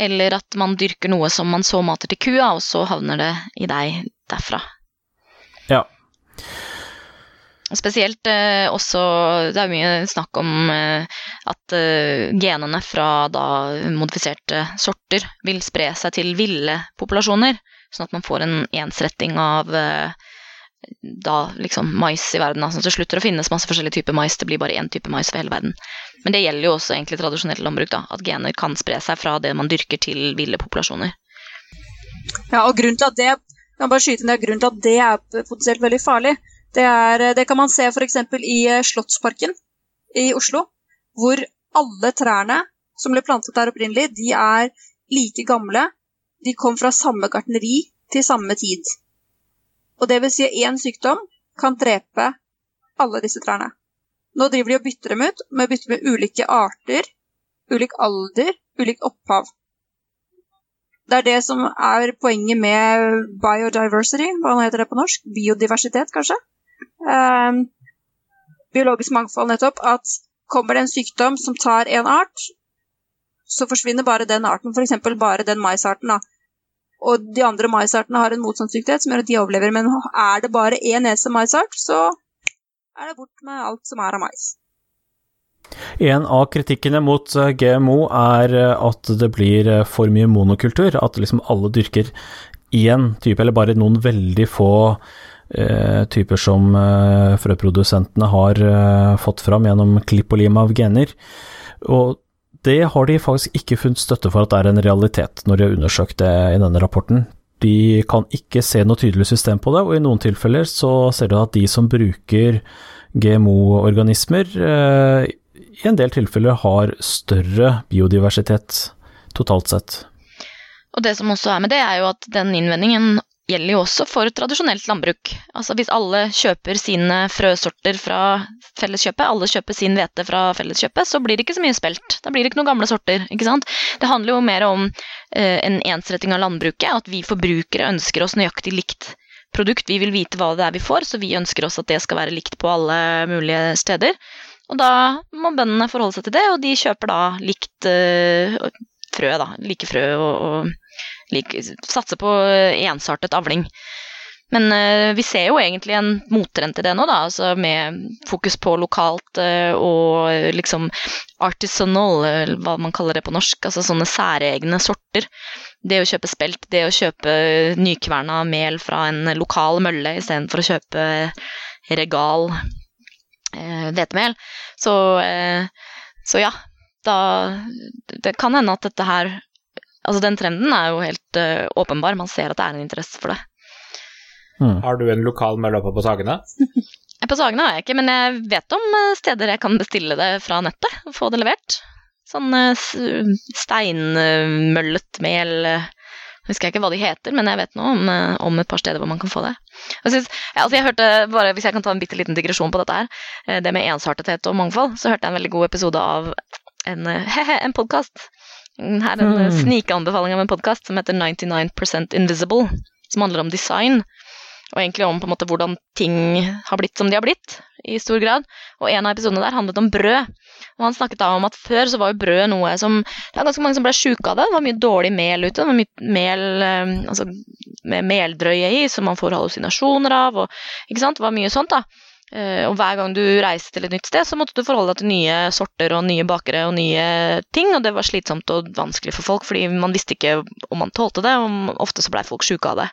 Eller at man dyrker noe som man så mater til kua, og så havner det i deg derfra. Ja. Spesielt eh, også Det er mye snakk om eh, at eh, genene fra da modifiserte sorter vil spre seg til ville populasjoner, sånn at man får en ensretting av eh, da liksom mais i verden. Altså det slutter å finnes masse forskjellige typer mais, det blir bare én type mais for hele verden. Men det gjelder jo også egentlig tradisjonelt landbruk, da, at gener kan spre seg fra det man dyrker til ville populasjoner. Ja, og grunnen til at det, bare skyte ned, grunnen til at det er potensielt veldig farlig, det, er, det kan man se f.eks. i eh, Slottsparken i Oslo, hvor alle trærne som ble plantet der opprinnelig, de er like gamle. De kom fra samme gartneri til samme tid. Og det vil si at én sykdom kan drepe alle disse trærne. Nå driver de og bytter dem ut med å bytte med ulike arter, ulik alder, ulikt opphav. Det er det som er poenget med biodiversity, hva heter det på norsk? Biodiversitet, kanskje? Eh, biologisk mangfold, nettopp. At kommer det en sykdom som tar en art, så forsvinner bare den arten, f.eks. bare den maisarten. da og de andre maisartene har en motstandsdyktighet som gjør at de overlever. Men er det bare én eneste maisart, så er det bort med alt som er av mais. En av kritikkene mot eh, GMO er eh, at det blir eh, for mye monokultur. At liksom alle dyrker én type, eller bare noen veldig få typer som eh, frøprodusentene har eh, fått fram gjennom klipp og lim av gener. Og det har de faktisk ikke funnet støtte for at det er en realitet, når de har undersøkt det i denne rapporten. De kan ikke se noe tydelig system på det, og i noen tilfeller så ser du at de som bruker GMO-organismer, eh, i en del tilfeller har større biodiversitet totalt sett. Og det som også er med det, er jo at den innvendingen gjelder jo også for tradisjonelt landbruk. Altså Hvis alle kjøper sine frøsorter fra Felleskjøpet, alle kjøper sin hvete fra Felleskjøpet, så blir det ikke så mye spelt. Da blir det ikke noen gamle sorter. ikke sant? Det handler jo mer om eh, en ensretting av landbruket, at vi forbrukere ønsker oss nøyaktig likt produkt. Vi vil vite hva det er vi får, så vi ønsker oss at det skal være likt på alle mulige steder. Og da må bøndene forholde seg til det, og de kjøper da likt eh, frø, da. Like frø og, og like, satse på eh, ensartet avling. Men uh, vi ser jo egentlig en mottrend til det nå, da, altså med fokus på lokalt uh, og liksom artisanal, eller hva man kaller det på norsk, altså sånne særegne sorter. Det å kjøpe spelt, det å kjøpe nykverna mel fra en lokal mølle istedenfor å kjøpe regal hvetemel. Så, så ja, da Det kan hende at dette her Altså, den trenden er jo helt uh, åpenbar. Man ser at det er en interesse for det. Mm. Har du en lokal mølle oppe på Sagene? Eh, På Sagene har jeg ikke, men jeg vet om eh, steder jeg kan bestille det fra nettet og få det levert. Sånn eh, s- steinmøllet mel eh, Husker jeg ikke hva de heter, men jeg vet nå om, eh, om et par steder hvor man kan få det. Jeg, synes, ja, altså jeg hørte, bare Hvis jeg kan ta en bitte liten digresjon på dette her, eh, det med ensartethet og mangfold, så hørte jeg en veldig god episode av en, eh, en podkast. Her er en mm. snikanbefaling av en podkast som heter 99% Invisible, som handler om design. Og egentlig om på en måte hvordan ting har blitt som de har blitt, i stor grad. Og en av episodene der handlet om brød. Og han snakket da om at før så var jo brød noe som Det var ganske mange som ble sjuke av det. Det var mye dårlig mel ute. Det var mye mel eh, altså med meldrøye i, som man får hallusinasjoner av. Og, ikke sant? Det var mye sånt, da. Eh, og hver gang du reiste til et nytt sted, så måtte du forholde deg til nye sorter og nye bakere og nye ting, og det var slitsomt og vanskelig for folk, fordi man visste ikke om man tålte det, og ofte så blei folk sjuke av det.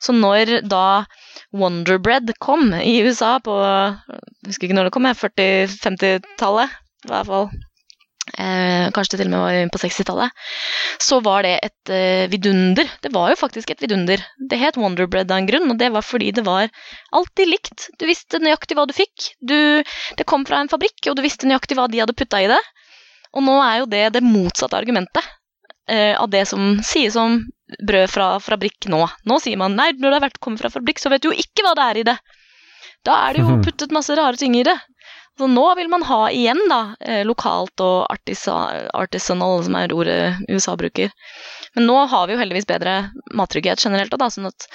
Så når da Wonder Bread kom i USA på Jeg husker ikke når det kom, 40-50-tallet i hvert fall. Eh, kanskje det til og med var på 60-tallet. Så var det et eh, vidunder. Det var jo faktisk et vidunder. Det het Wonder Bread av en grunn, og det var fordi det var alltid likt. Du visste nøyaktig hva du fikk. Du, det kom fra en fabrikk, og du visste nøyaktig hva de hadde putta i det. Og nå er jo det det motsatte argumentet eh, av det som sies om brød fra fabrikk nå. Nå sier man nei, når det har vært kommet fra fabrikk, så vet du jo ikke hva det er i det. Da er det jo puttet masse rare ting i det. Så nå vil man ha igjen da, eh, lokalt og artisa, artisanal, som er ordet USA bruker. Men nå har vi jo heldigvis bedre mattrygghet generelt, da, sånn at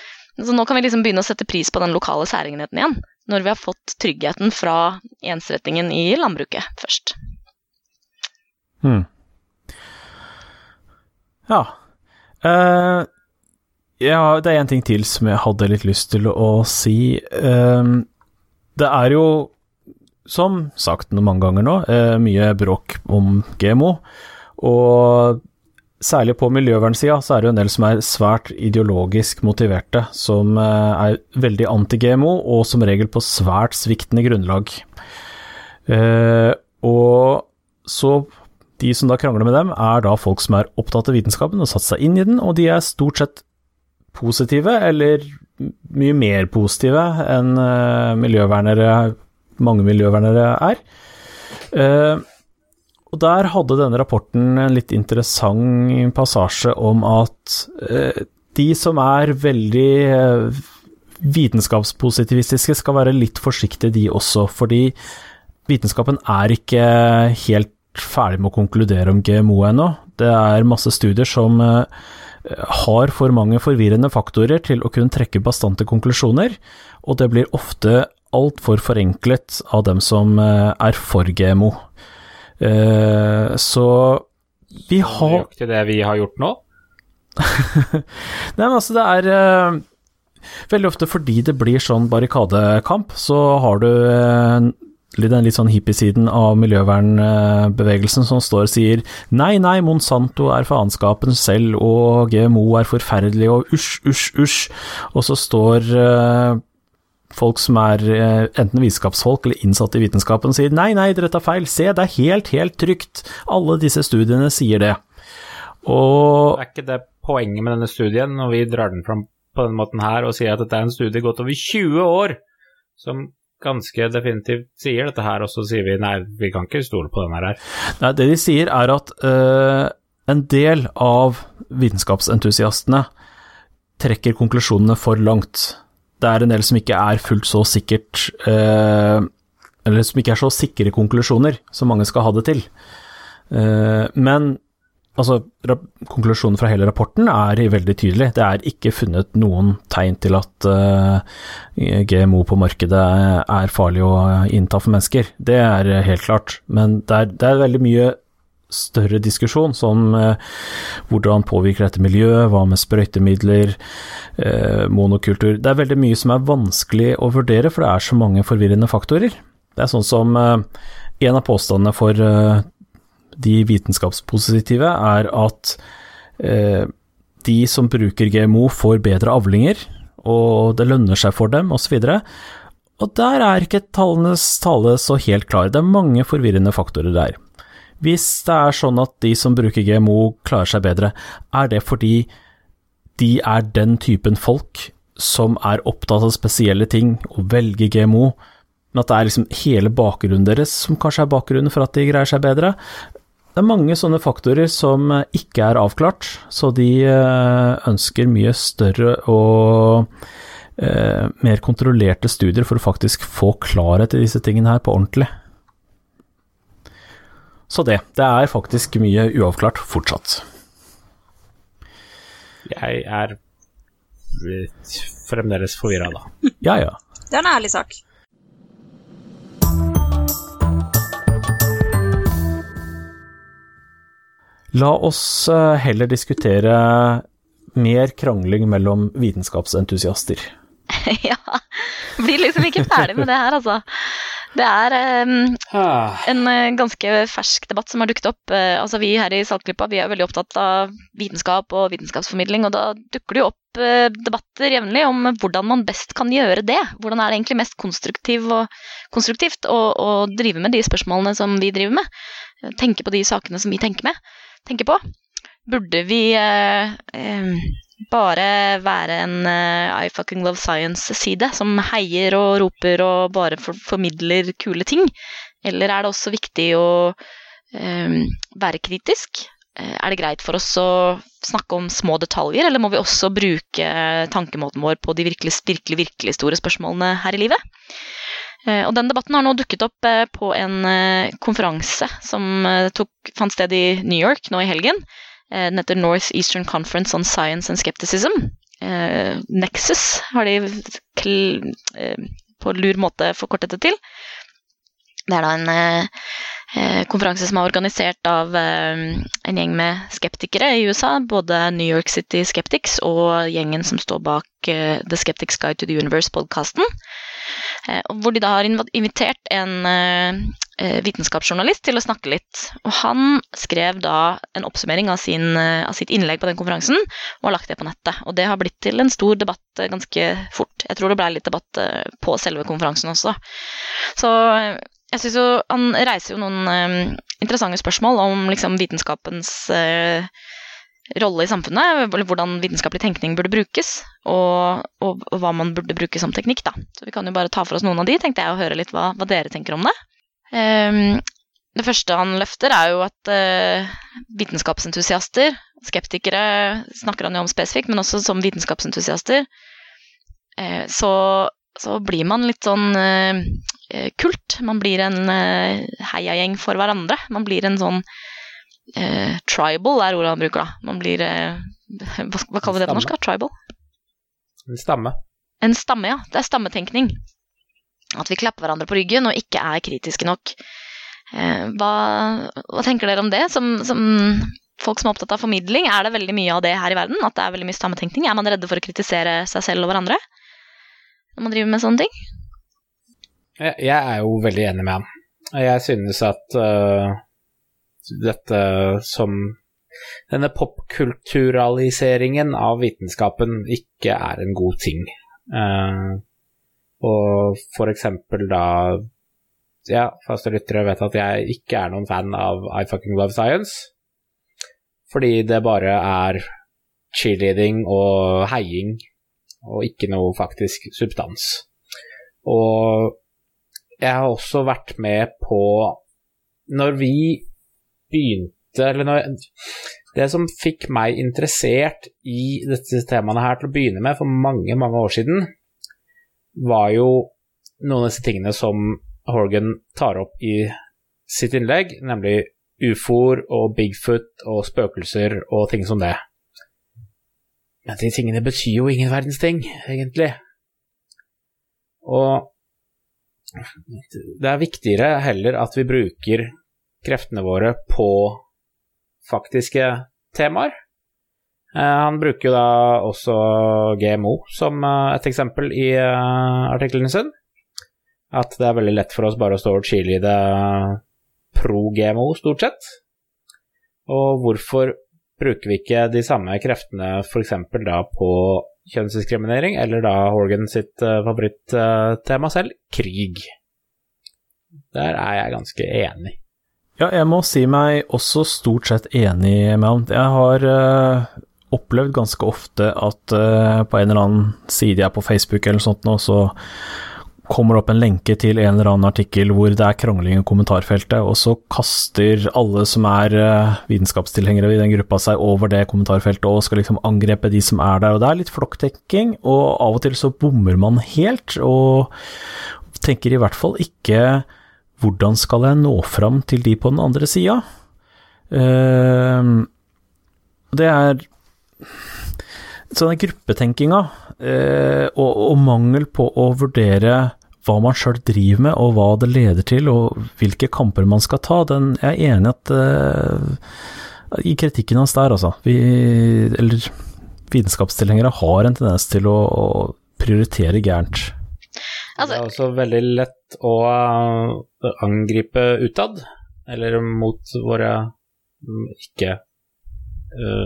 så nå kan vi liksom begynne å sette pris på den lokale særegenheten igjen. Når vi har fått tryggheten fra ensrettingen i landbruket først. Hmm. Ja. Uh, ja. Det er en ting til som jeg hadde litt lyst til å si. Uh, det er jo, som sagt mange ganger nå, eh, mye bråk om GMO. Og særlig på miljøvernsida så er det jo en del som er svært ideologisk motiverte, som eh, er veldig anti-GMO, og som regel på svært sviktende grunnlag. Eh, og så de som da krangler med dem, er da folk som er opptatt av vitenskapen og satt seg inn i den, og de er stort sett positive, eller mye mer positive enn miljøvernere, mange miljøvernere er. Eh, og der hadde denne rapporten en litt interessant passasje om at eh, de som er veldig eh, vitenskapspositivistiske, skal være litt forsiktige, de også, fordi vitenskapen er ikke helt ferdig med å konkludere om GMO ennå. Det er masse studier som har for mange forvirrende faktorer til å kunne trekke bastante konklusjoner, og det blir ofte altfor forenklet av dem som eh, er for GMO. Eh, Så vi har Nøyaktig det vi har gjort nå. Nei, men altså, det er eh, Veldig ofte fordi det blir sånn barrikadekamp, så har du den litt sånn hippiesiden av miljøvernbevegelsen som står og sier nei, nei, Monsanto er faenskapen selv, og GMO er forferdelig, og usj, usj, usj. Og så står folk som er eh, enten vitenskapsfolk eller innsatte i vitenskapen sier nei, nei, dere tar feil, se, det er helt, helt trygt. Alle disse studiene sier det. Og Er ikke det poenget med denne studien, når vi drar den fram på denne måten her og sier at dette er en studie gått over 20 år, som ganske definitivt sier dette her, og så sier vi nei, vi kan ikke stole på denne her. Nei, det de sier er at øh, en del av vitenskapsentusiastene trekker konklusjonene for langt. Det er en del som ikke er fullt så sikkert øh, Eller som ikke er så sikre konklusjoner som mange skal ha det til. Eh, men altså, konklusjonen fra hele rapporten er veldig tydelig. Det er ikke funnet noen tegn til at øh, GMO på markedet er farlig å innta for mennesker. Det er helt klart. Men det er, det er veldig mye større diskusjon, som eh, hvordan påvirker dette miljøet, hva med sprøytemidler, eh, monokultur Det er veldig mye som er vanskelig å vurdere, for det er så mange forvirrende faktorer. Det er sånn som eh, En av påstandene for eh, de vitenskapspositive er at eh, de som bruker GMO, får bedre avlinger, og det lønner seg for dem, osv. Og der er ikke tallenes tale så helt klar. Det er mange forvirrende faktorer der. Hvis det er sånn at de som bruker GMO klarer seg bedre, er det fordi de er den typen folk som er opptatt av spesielle ting og velger GMO, men at det er liksom hele bakgrunnen deres som kanskje er bakgrunnen for at de greier seg bedre. Det er mange sånne faktorer som ikke er avklart, så de eh, ønsker mye større og eh, mer kontrollerte studier for å faktisk få klarhet i disse tingene her på ordentlig. Så det. Det er faktisk mye uavklart fortsatt. Jeg er fremdeles forvirra, da. Ja, ja. Det er en ærlig sak. La oss eh, heller diskutere mer krangling mellom vitenskapsentusiaster. ja. Blir liksom ikke ferdig med det her, altså. Det er um, en uh, ganske fersk debatt som har dukket opp. Uh, altså Vi her i Saltklippa vi er veldig opptatt av vitenskap og vitenskapsformidling, og da dukker det jo opp uh, debatter jevnlig om hvordan man best kan gjøre det. Hvordan er det egentlig mest konstruktiv og, konstruktivt å, å drive med de spørsmålene som vi driver med? Tenke på de sakene som vi tenker med, tenker på. Burde vi bare være en uh, I fucking love science-side som heier og roper og bare for, formidler kule ting? Eller er det også viktig å um, være kritisk? Uh, er det greit for oss å snakke om små detaljer, eller må vi også bruke tankemåten vår på de virkelig, virkelig, virkelig store spørsmålene her i livet? Uh, og den debatten har nå dukket opp på en konferanse som tok, fant sted i New York nå i helgen Eh, den heter North Eastern Conference on Science and Skepticism. Eh, Nexus har de eh, på lur måte forkortet det til. Det er da en konferanse som er organisert av en gjeng med skeptikere i USA. Både New York City Skeptics og gjengen som står bak The Skeptics Guide to the Universe-podkasten. Hvor de da har invitert en Eh, vitenskapsjournalist til å snakke litt. Og han skrev da en oppsummering av, sin, eh, av, sitt innlegg på den konferansen, og har lagt det på nettet. Og det har blitt til en stor debatt eh, ganske fort. Jeg tror det ble litt debatt på selve konferansen også. Så jeg syns jo han reiser jo noen interessante spørsmål om liksom vitenskapens rolle i samfunnet, eller hvordan vitenskapelig tenkning burde brukes, og, og, hva man burde bruke som teknikk. da. Så vi kan jo bare ta for oss noen av de, tenkte jeg, og høre litt hva, hva dere tenker om det. Um, det første han løfter, er jo at uh, vitenskapsentusiaster, skeptikere snakker han jo om spesifikt, men også som vitenskapsentusiaster, uh, så, så, blir man litt sånn uh, kult. Man blir en heiagjeng for hverandre. Man blir en sånn tribal, er ordet han bruker, da. Man blir hva, hva kaller vi det på norsk? da? Tribal? En stamme. En stamme, ja. Det er stammetenkning. At vi klapper hverandre på ryggen og ikke er kritiske nok. Eh, hva, hva tenker dere om det, som, som, folk som er opptatt av formidling? Er det veldig mye av det her i verden? At det er veldig mye stammetenkning? Er man redde for å kritisere seg selv og hverandre når man driver med sånne ting? Jeg er jo veldig enig med ham. Jeg synes at uh, dette som denne popkulturaliseringen av vitenskapen ikke er en god ting. Uh, og for eksempel da Ja, faste lyttere vet at jeg ikke er noen fan av I fucking love science. Fordi det bare er cheerleading og heiing, og ikke noe faktisk substans. Og jeg har også vært med på Når vi begynte Eller når Det som fikk meg interessert i disse temaene her til å begynne med for mange, mange år siden, var jo noen av disse tingene som Horgan tar opp i sitt innlegg, nemlig ufoer og Bigfoot og spøkelser og ting som det. Men de tingene betyr jo ingen verdens ting, egentlig. Og det er viktigere heller at vi bruker kreftene våre på faktiske temaer. Eh, han bruker jo da også GMO som eh, et eksempel i eh, artiklene sin. At det er veldig lett for oss bare å stå og chile i det pro GMO, stort sett. Og hvorfor bruker vi ikke de samme kreftene f.eks. da på kjønnsdiskriminering, eller da Horgan sitt favorittema selv, krig? Der er jeg ganske enig. Ja, jeg må si meg også stort sett enig med ham. Jeg har opplevd ganske ofte at uh, på en eller annen side jeg er på Facebook eller sånt nå, så kommer det opp en lenke til en eller annen artikkel hvor det er krangling i kommentarfeltet, og så kaster alle som er uh, vitenskapstilhengere i den gruppa seg over det kommentarfeltet og skal liksom angrepe de som er der, og det er litt flokktekking, og av og til så bommer man helt, og tenker i hvert fall ikke hvordan skal jeg nå fram til de på den andre sida? Uh, det er sånne gruppetenkinga eh, og, og, mangel på å vurdere hva man sjøl driver med, og hva det leder til, og hvilke kamper man skal ta, den jeg er enig at uh, I kritikken hans der, altså. Vi, eller vitenskapstilhengere har en tendens til å, å prioritere gærent. Altså, det er også veldig lett å uh, angripe utad, eller mot våre um, ikke uh,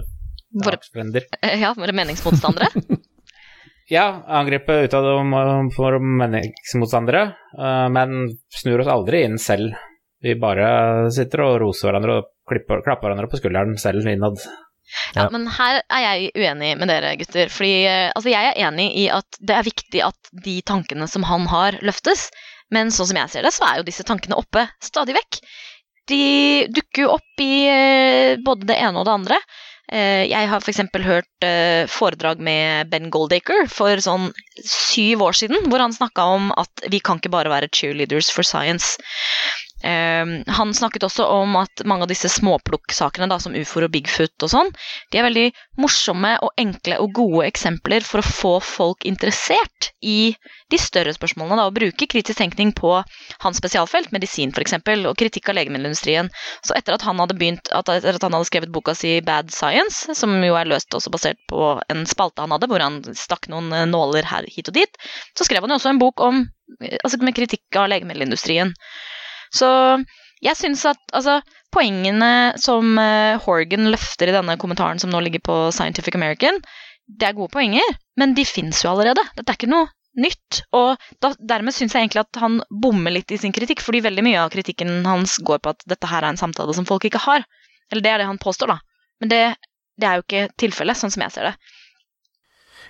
Våre, ja, våre meningsmotstandere? ja, angripe utad for meningsmotstandere, uh, men snur oss aldri inn selv. Vi bare sitter og roser hverandre og klipper, klapper hverandre på skulderen selv innad. Ja, men her er jeg uenig med dere gutter. Fordi uh, altså, jeg er enig i at det er viktig at de tankene som han har, løftes. Men sånn som jeg ser det, så er jo disse tankene oppe stadig vekk. De dukker jo opp i uh, både det ene og det andre. Eh, jeg har f.eks. hørt eh, foredrag med Ben Goldacre for sånn syv år siden, hvor han snakka om at vi kan ikke bare være cheerleaders for science. Uh, han snakket også om at mange av disse småplukksakene, som ufoer og Bigfoot og sånn, de er veldig morsomme og enkle og gode eksempler for å få folk interessert i de større spørsmålene. Da, og bruke kritisk tenkning på hans spesialfelt, medisin f.eks., og kritikk av legemiddelindustrien. Så etter at han hadde begynt, etter at han hadde skrevet boka si Bad Science, som jo er løst også basert på en spalte han hadde, hvor han stakk noen eh, nåler her hit og dit, så skrev han jo også en bok om, eh, altså med kritikk av legemiddelindustrien. Så jeg syns at altså, poengene som uh, Horgan løfter i denne kommentaren som nå ligger på Scientific American, det er gode poenger, men de fins jo allerede. Dette er ikke noe nytt. Og da, dermed syns jeg egentlig at han bommer litt i sin kritikk, fordi veldig mye av kritikken hans går på at dette her er en samtale som folk ikke har. Eller det er det han påstår, da. Men det, det er jo ikke tilfellet, sånn som jeg ser det.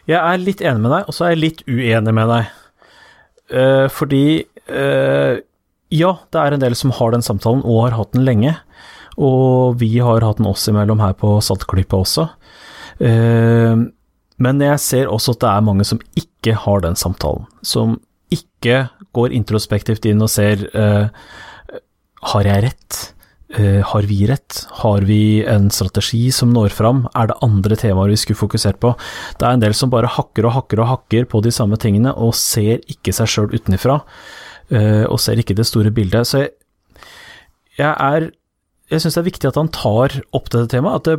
Jeg er litt enig med deg, og så er jeg litt uenig med deg. Uh, fordi uh, ja, det er en del som har den samtalen, og har hatt den lenge. Og vi har hatt den oss imellom her på Saltklypa også. Eh, men jeg ser også at det er mange som ikke har den samtalen. Som ikke går introspektivt inn og ser eh, Har jeg rett? Eh, har vi rett? Har vi en strategi som når fram? Er det andre temaer vi skulle fokusert på? Det er en del som bare hakker og hakker og hakker på de samme tingene, og ser ikke seg sjøl utenfra. Eh, og ser ikke det store bildet. Så jeg, jeg Jeg syns det er viktig at han tar opp dette temaet. At det,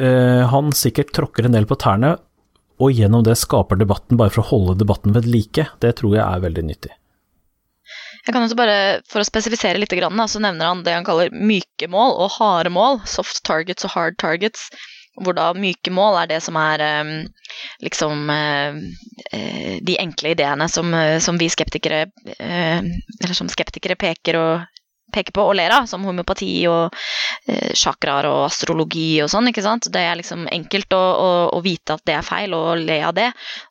uh, han sikkert tråkker en del på tærne, og gjennom det skaper debatten bare for å holde debatten ved like. Det tror jeg er veldig nyttig. Jeg kan også bare, For å spesifisere litt, så nevner han det han kaller myke mål og harde mål. Soft targets og hard targets. Hvor da myke mål er det som er liksom uh, de enkle ideene som, uh, som vi skeptikere uh, Eller som skeptikere peker, og, peker på og ler av, som homeopati og chakraer og astrologi og sånn. ikke sant? Det er liksom enkelt å, å, å, vite at det er feil, og le av det.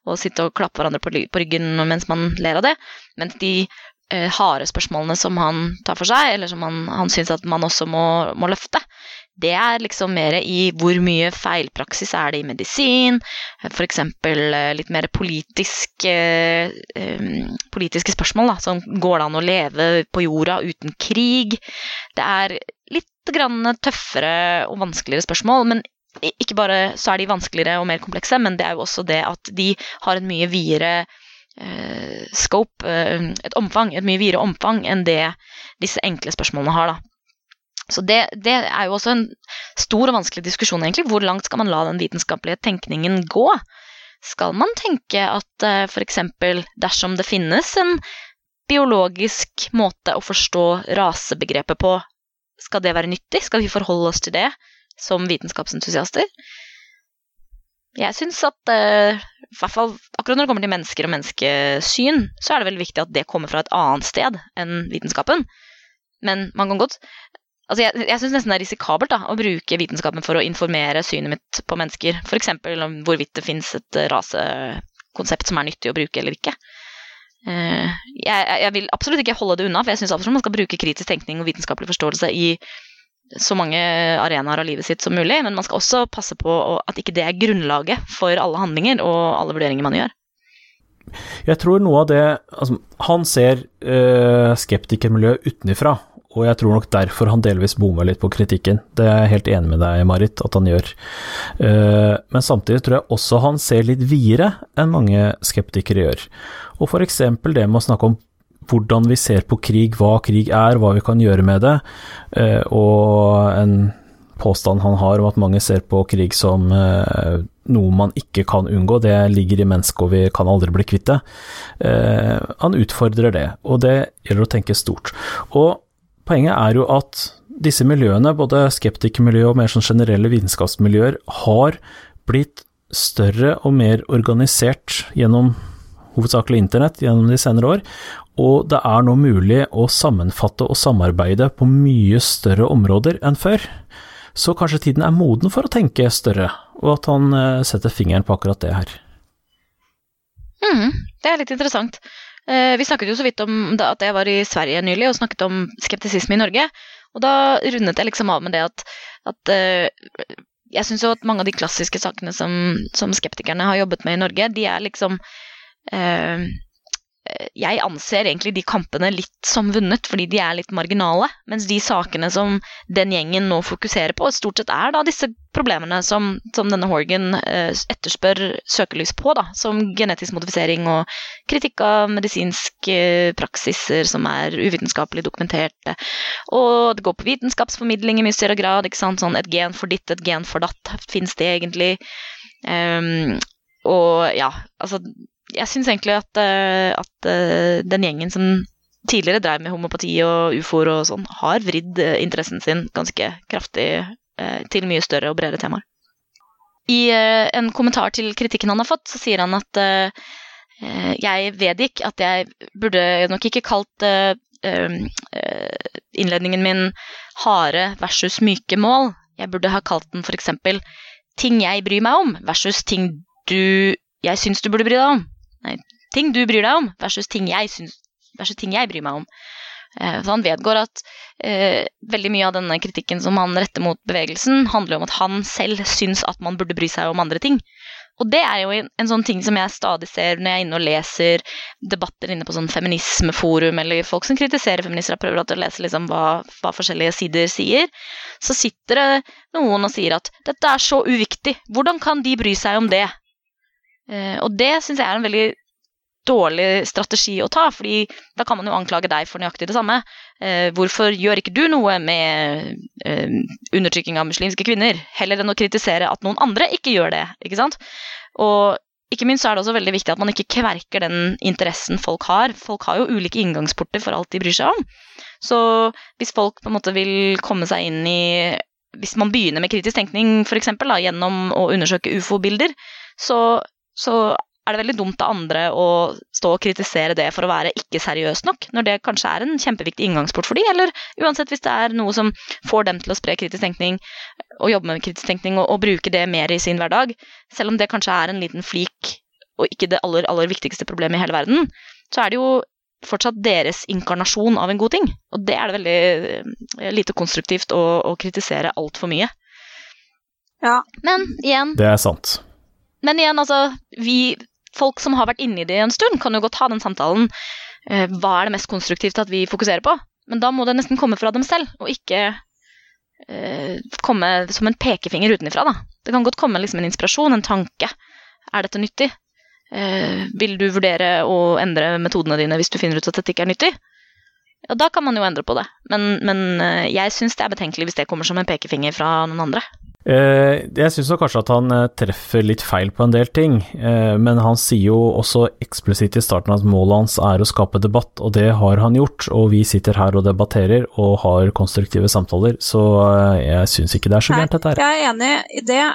Og sitte og klappe hverandre på, ryggen mens man ler av det. Mens de harde spørsmålene som han tar for seg, eller som han, han syns at man også må, må løfte, det er liksom mer i hvor mye feilpraksis er det i medisin, f.eks. Eh, litt mer politisk, eh, politiske spørsmål, da, som går det an å leve på jorda uten krig? Det er litt grann tøffere og vanskeligere spørsmål, men ikke bare så er de vanskeligere og mer komplekse, men det er jo også det at de har en mye videre eh, scope, et omfang, et mye videre omfang enn det disse enkle spørsmålene har. da. Så det, det, er jo også en stor og vanskelig diskusjon, egentlig. Hvor langt skal man la den vitenskapelige tenkningen gå? Skal man tenke at eh, f.eks. dersom det finnes en biologisk måte å forstå rasebegrepet på, skal det være nyttig? Skal vi forholde oss til det som vitenskapsentusiaster? Jeg syns at i hvert fall akkurat når det kommer til mennesker og menneskesyn, så er det veldig viktig at det kommer fra et annet sted enn vitenskapen. Men man kan godt Altså jeg jeg syns nesten det er risikabelt da, å bruke vitenskapen for å informere synet mitt på mennesker. F.eks. om hvorvidt det fins et eh, rasekonsept som er nyttig å bruke eller ikke. Eh, jeg, jeg vil absolutt ikke holde det unna, for jeg syns man skal bruke kritisk tenkning og vitenskapelig forståelse i så mange arenaer av livet sitt som mulig, men man skal også passe på at ikke det er grunnlaget for alle handlinger og alle vurderinger man gjør. Jeg tror noe av det altså, Han ser uh, skeptikermiljøet utenifra, og jeg tror nok derfor han delvis bommer litt på kritikken. Det er jeg helt enig med deg, Marit, at han gjør. Eh, men samtidig tror jeg også han ser litt videre enn mange skeptikere gjør. Og eksempel det med å snakke om hvordan vi ser på krig, hva krig er, hva vi kan gjøre med det, eh, og en påstand han har om at mange ser på krig som eh, noe man ikke kan unngå, det ligger i mennesket og vi kan aldri bli kvitt det. Han utfordrer det, og det gjelder å tenke stort. Og poenget er jo at disse miljøene, både skeptikermiljøet og mer sånn generelle vitenskapsmiljøer, har blitt større og mer organisert gjennom hovedsakelig internett gjennom de senere år, og det er nå mulig å sammenfatte og samarbeide på mye større områder enn før. Så kanskje tiden er moden for å tenke større, og at han eh, setter fingeren på akkurat det her. Mm, det er litt interessant. Eh, vi snakket jo så vidt om at jeg var i Sverige nylig og snakket om skeptisisme i Norge. Og da rundet jeg liksom av med det at, at eh, jeg syns jo at mange av de klassiske sakene som, som skeptikerne har jobbet med i Norge, de er liksom eh, jeg anser egentlig de kampene litt som vunnet, fordi de er litt marginale. Mens de sakene som den gjengen nå fokuserer på, stort sett er da disse problemene som, som denne Horgan eh, etterspør søkelys på, da. Som genetisk modifisering og kritikk av medisinske praksiser som er uvitenskapelig dokumenterte. Og det går på vitenskapsformidling i mye større grad. ikke sant? Sånn et gen for ditt, et gen for datt. Fins det egentlig? Um, og ja, altså jeg syns egentlig at, eh, at eh, den gjengen som tidligere drev med homopati og ufoer og sånn, har vridd eh, interessen sin ganske kraftig til mye større og bredere temaer. I en kommentar til kritikken han har fått, så sier han at jeg vedgikk at jeg burde nok ikke kalt eh, eh, innledningen min harde versus myke mål. Jeg burde ha kalt den f.eks. ting jeg bryr meg om versus ting du jeg syns du burde bry deg om. Nei, ting du bryr deg om versus ting jeg, syns, versus ting jeg bryr meg om. Eh, Så han vedgår at eh, veldig mye av denne kritikken som han retter mot bevegelsen, handler om at han selv syns at man burde bry seg om andre ting. Og det er jo en, en sånn ting som jeg stadig ser når jeg er inne og leser debatter inne på sånn feminismeforum, eller folk som kritiserer feminister og prøver å lese liksom hva, hva forskjellige sider sier. Så sitter det noen og sier at dette er så uviktig, hvordan kan de bry seg om det? Eh, og det syns jeg er en veldig dårlig strategi å ta, fordi da kan man jo anklage deg for nøyaktig det samme. Eh, hvorfor gjør ikke du noe med eh, undertrykking av muslimske kvinner, heller enn å kritisere at noen andre ikke gjør det? ikke sant? Og ikke minst er det også veldig viktig at man ikke kverker den interessen folk har. Folk har jo ulike inngangsporter for alt de bryr seg om. Så hvis folk på en måte vil komme seg inn i Hvis man begynner med kritisk tenkning for eksempel, da, gjennom å undersøke ufo-bilder, så, så er det veldig dumt av andre å stå og kritisere det for å være ikke seriøst nok, når det kanskje er en kjempeviktig inngangsport for de, eller uansett hvis det er noe som får dem til å spre kritisk tenkning og jobbe med kritisk tenkning og, og bruke det mer i sin hverdag, selv om det kanskje er en liten flik og ikke det aller, aller viktigste problemet i hele verden, så er det jo fortsatt deres inkarnasjon av en god ting. Og det er det veldig eh, lite konstruktivt å, å kritisere altfor mye. Ja. Men igjen, Det er sant. Men igjen, altså, vi folk som har vært inni det en stund, kan jo godt ha den samtalen. Eh, hva er det mest konstruktivt at vi fokuserer på? Men da må det nesten komme fra dem selv, og ikke eh, komme som en pekefinger utenfra. Det kan godt komme liksom en inspirasjon, en tanke. Er dette nyttig? Eh, vil du vurdere å endre metodene dine hvis du finner ut at dette ikke er nyttig? Ja, da kan man jo endre på det. Men, men eh, jeg syns det er betenkelig hvis det kommer som en pekefinger fra noen andre. Eh, jeg syns kanskje at han eh, treffer litt feil på en del ting, eh, men han sier jo også eksplisitt i starten at målet hans er å skape debatt, og det har han gjort. Og vi sitter her og debatterer og har konstruktive samtaler, så jeg syns ikke det er så gærent, dette her. Jeg er enig i det,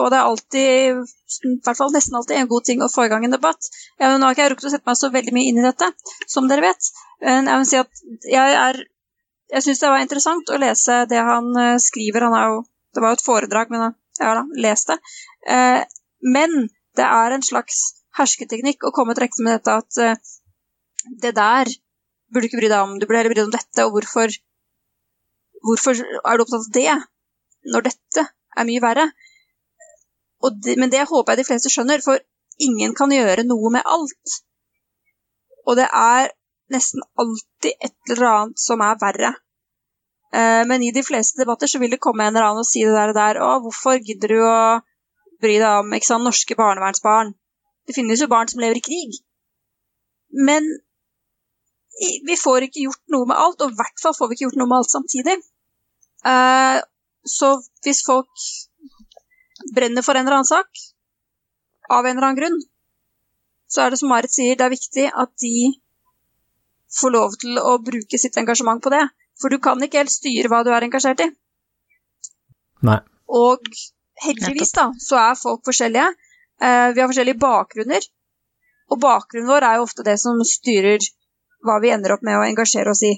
og det er alltid, i hvert fall nesten alltid, en god ting å få i gang en debatt. Jeg, nå har ikke jeg rukket å sette meg så veldig mye inn i dette, som dere vet, men jeg vil si at jeg er jeg syns det var interessant å lese det han skriver. Han er jo, det var jo et foredrag, men ja da les det. Eh, men det er en slags hersketeknikk å komme til rekke med dette at eh, det der burde du ikke bry deg om, du burde heller bry deg om dette, og hvorfor, hvorfor er du opptatt av det når dette er mye verre? Det, men det håper jeg de fleste skjønner, for ingen kan gjøre noe med alt. Og det er nesten alltid et eller annet som er verre. Eh, men i de fleste debatter så vil det komme en eller annen og si det der og der Å, hvorfor gidder du å bry deg om sant, norske barnevernsbarn? Det finnes jo barn som lever i krig. Men vi får ikke gjort noe med alt, og i hvert fall får vi ikke gjort noe med alt samtidig. Eh, så hvis folk brenner for en eller annen sak, av en eller annen grunn, så er det som Marit sier, det er viktig at de får lov til å bruke sitt engasjement på det. For du kan ikke helt styre hva du er engasjert i. Nei. Og heldigvis, da, så er folk forskjellige. Eh, vi har forskjellige bakgrunner. Og bakgrunnen vår er jo ofte det som styrer hva vi ender opp med å engasjere oss i.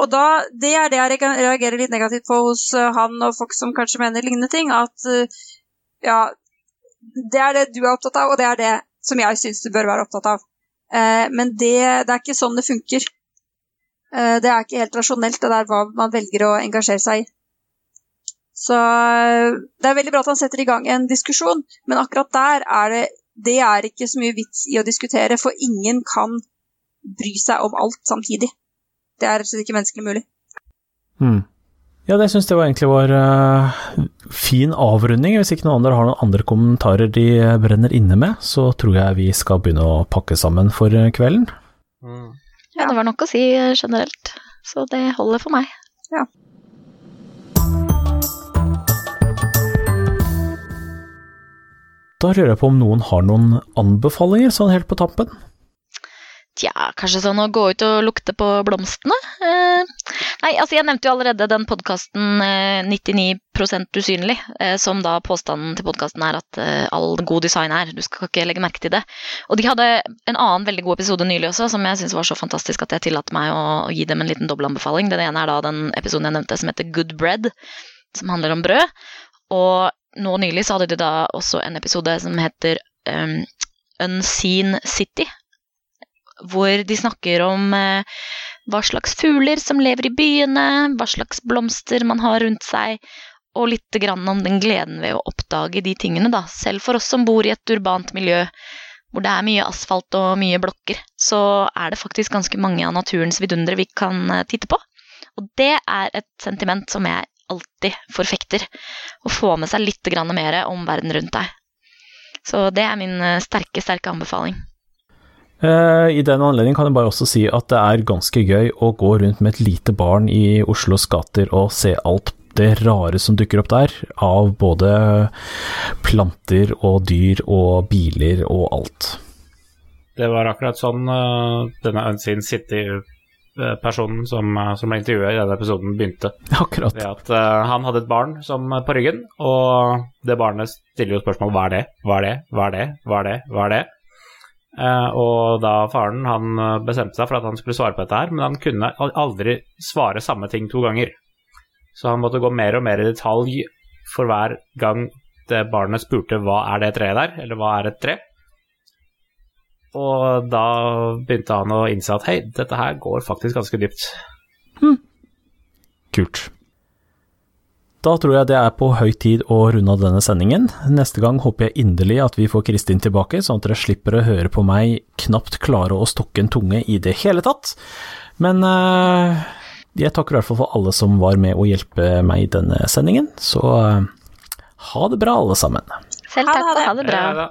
Og da, Det er det jeg reagerer litt negativt på hos eh, han og folk som kanskje mener lignende ting. At eh, ja, det er det du er opptatt av, og det er det som jeg syns du bør være opptatt av. Men det, det, er ikke sånn det funker. Eh, det er ikke helt rasjonelt, det der hva man velger å engasjere seg i. Så eh, det er veldig bra at han setter i gang en diskusjon, men akkurat der er det det er ikke så mye vits i å diskutere, for ingen kan bry seg om alt samtidig. Det er rett og slett ikke menneskelig mulig. Mm. Ja, det syns jeg var egentlig var uh, fin avrunding. Hvis ikke noen andre har noen andre kommentarer de brenner inne med, så tror jeg vi skal begynne å pakke sammen for kvelden. Mm. Ja, det var nok å si eh, generelt, så det holder for meg. Ja. Da lurer jeg på om noen har noen anbefalinger sånn helt på tampen? Tja, kanskje sånn å gå ut og lukte på blomstene? Eh, nei, altså jeg nevnte jo allerede den podkasten eh, 99 usynlig, eh, som da påstanden til podkasten er at eh, all god design er. Du skal ikke legge merke til det. Og de hadde en annen veldig god episode nylig også, som jeg syns var så fantastisk at jeg tillater meg å, å, gi dem en liten dobbeltanbefaling. Den ene er da den episoden jeg nevnte som heter Good Bread, som handler om brød. Og nå nylig så hadde de da også en episode som heter um, Unseen City, hvor de snakker om eh, hva slags fugler som lever i byene, hva slags blomster man har rundt seg, og litt om den gleden ved å oppdage de tingene, da. Selv for oss som bor i et urbant miljø hvor det er mye asfalt og mye blokker, så er det faktisk ganske mange av naturens vidundere vi kan eh, titte på. Og det er et sentiment som jeg alltid forfekter. Å få med seg litt mer om verden rundt deg. Så det er min eh, sterke, sterke anbefaling. Eh, I den anledning kan jeg bare også si at det er ganske gøy å gå rundt med et lite barn i Oslos gater og se alt det rare som dukker opp der, av både planter og dyr og biler og alt. Det var akkurat sånn uh, denne Unseen City-personen som, uh, som, ble intervjuet i denne episoden, begynte. Akkurat. Ved at uh, han hadde et barn som, på ryggen, og det barnet stiller jo spørsmål hva er det, hva er det, hva er det, hva er det, hva er det? Uh, og da faren han eh, bestemte seg for at han skulle svare på dette her, men han kunne aldri svare samme ting to ganger. Så han måtte gå mer og mer i detalj for hver gang det barnet spurte hva er det treet der, eller hva er et tre. Og da begynte han å innse at hei, dette her går faktisk ganske dypt. Hmm. Kult. Da tror jeg det er på høy tid å runde av denne sendingen. Neste gang håper jeg inderlig at vi får Kristin tilbake, sånn at dere slipper å høre på meg knapt klare å stokke en tunge i det hele tatt. Men eh, jeg takker i hvert fall for alle som var med å hjelpe meg i denne sendingen, så eh, ha det bra, alle sammen. Selv takk, og ha det bra.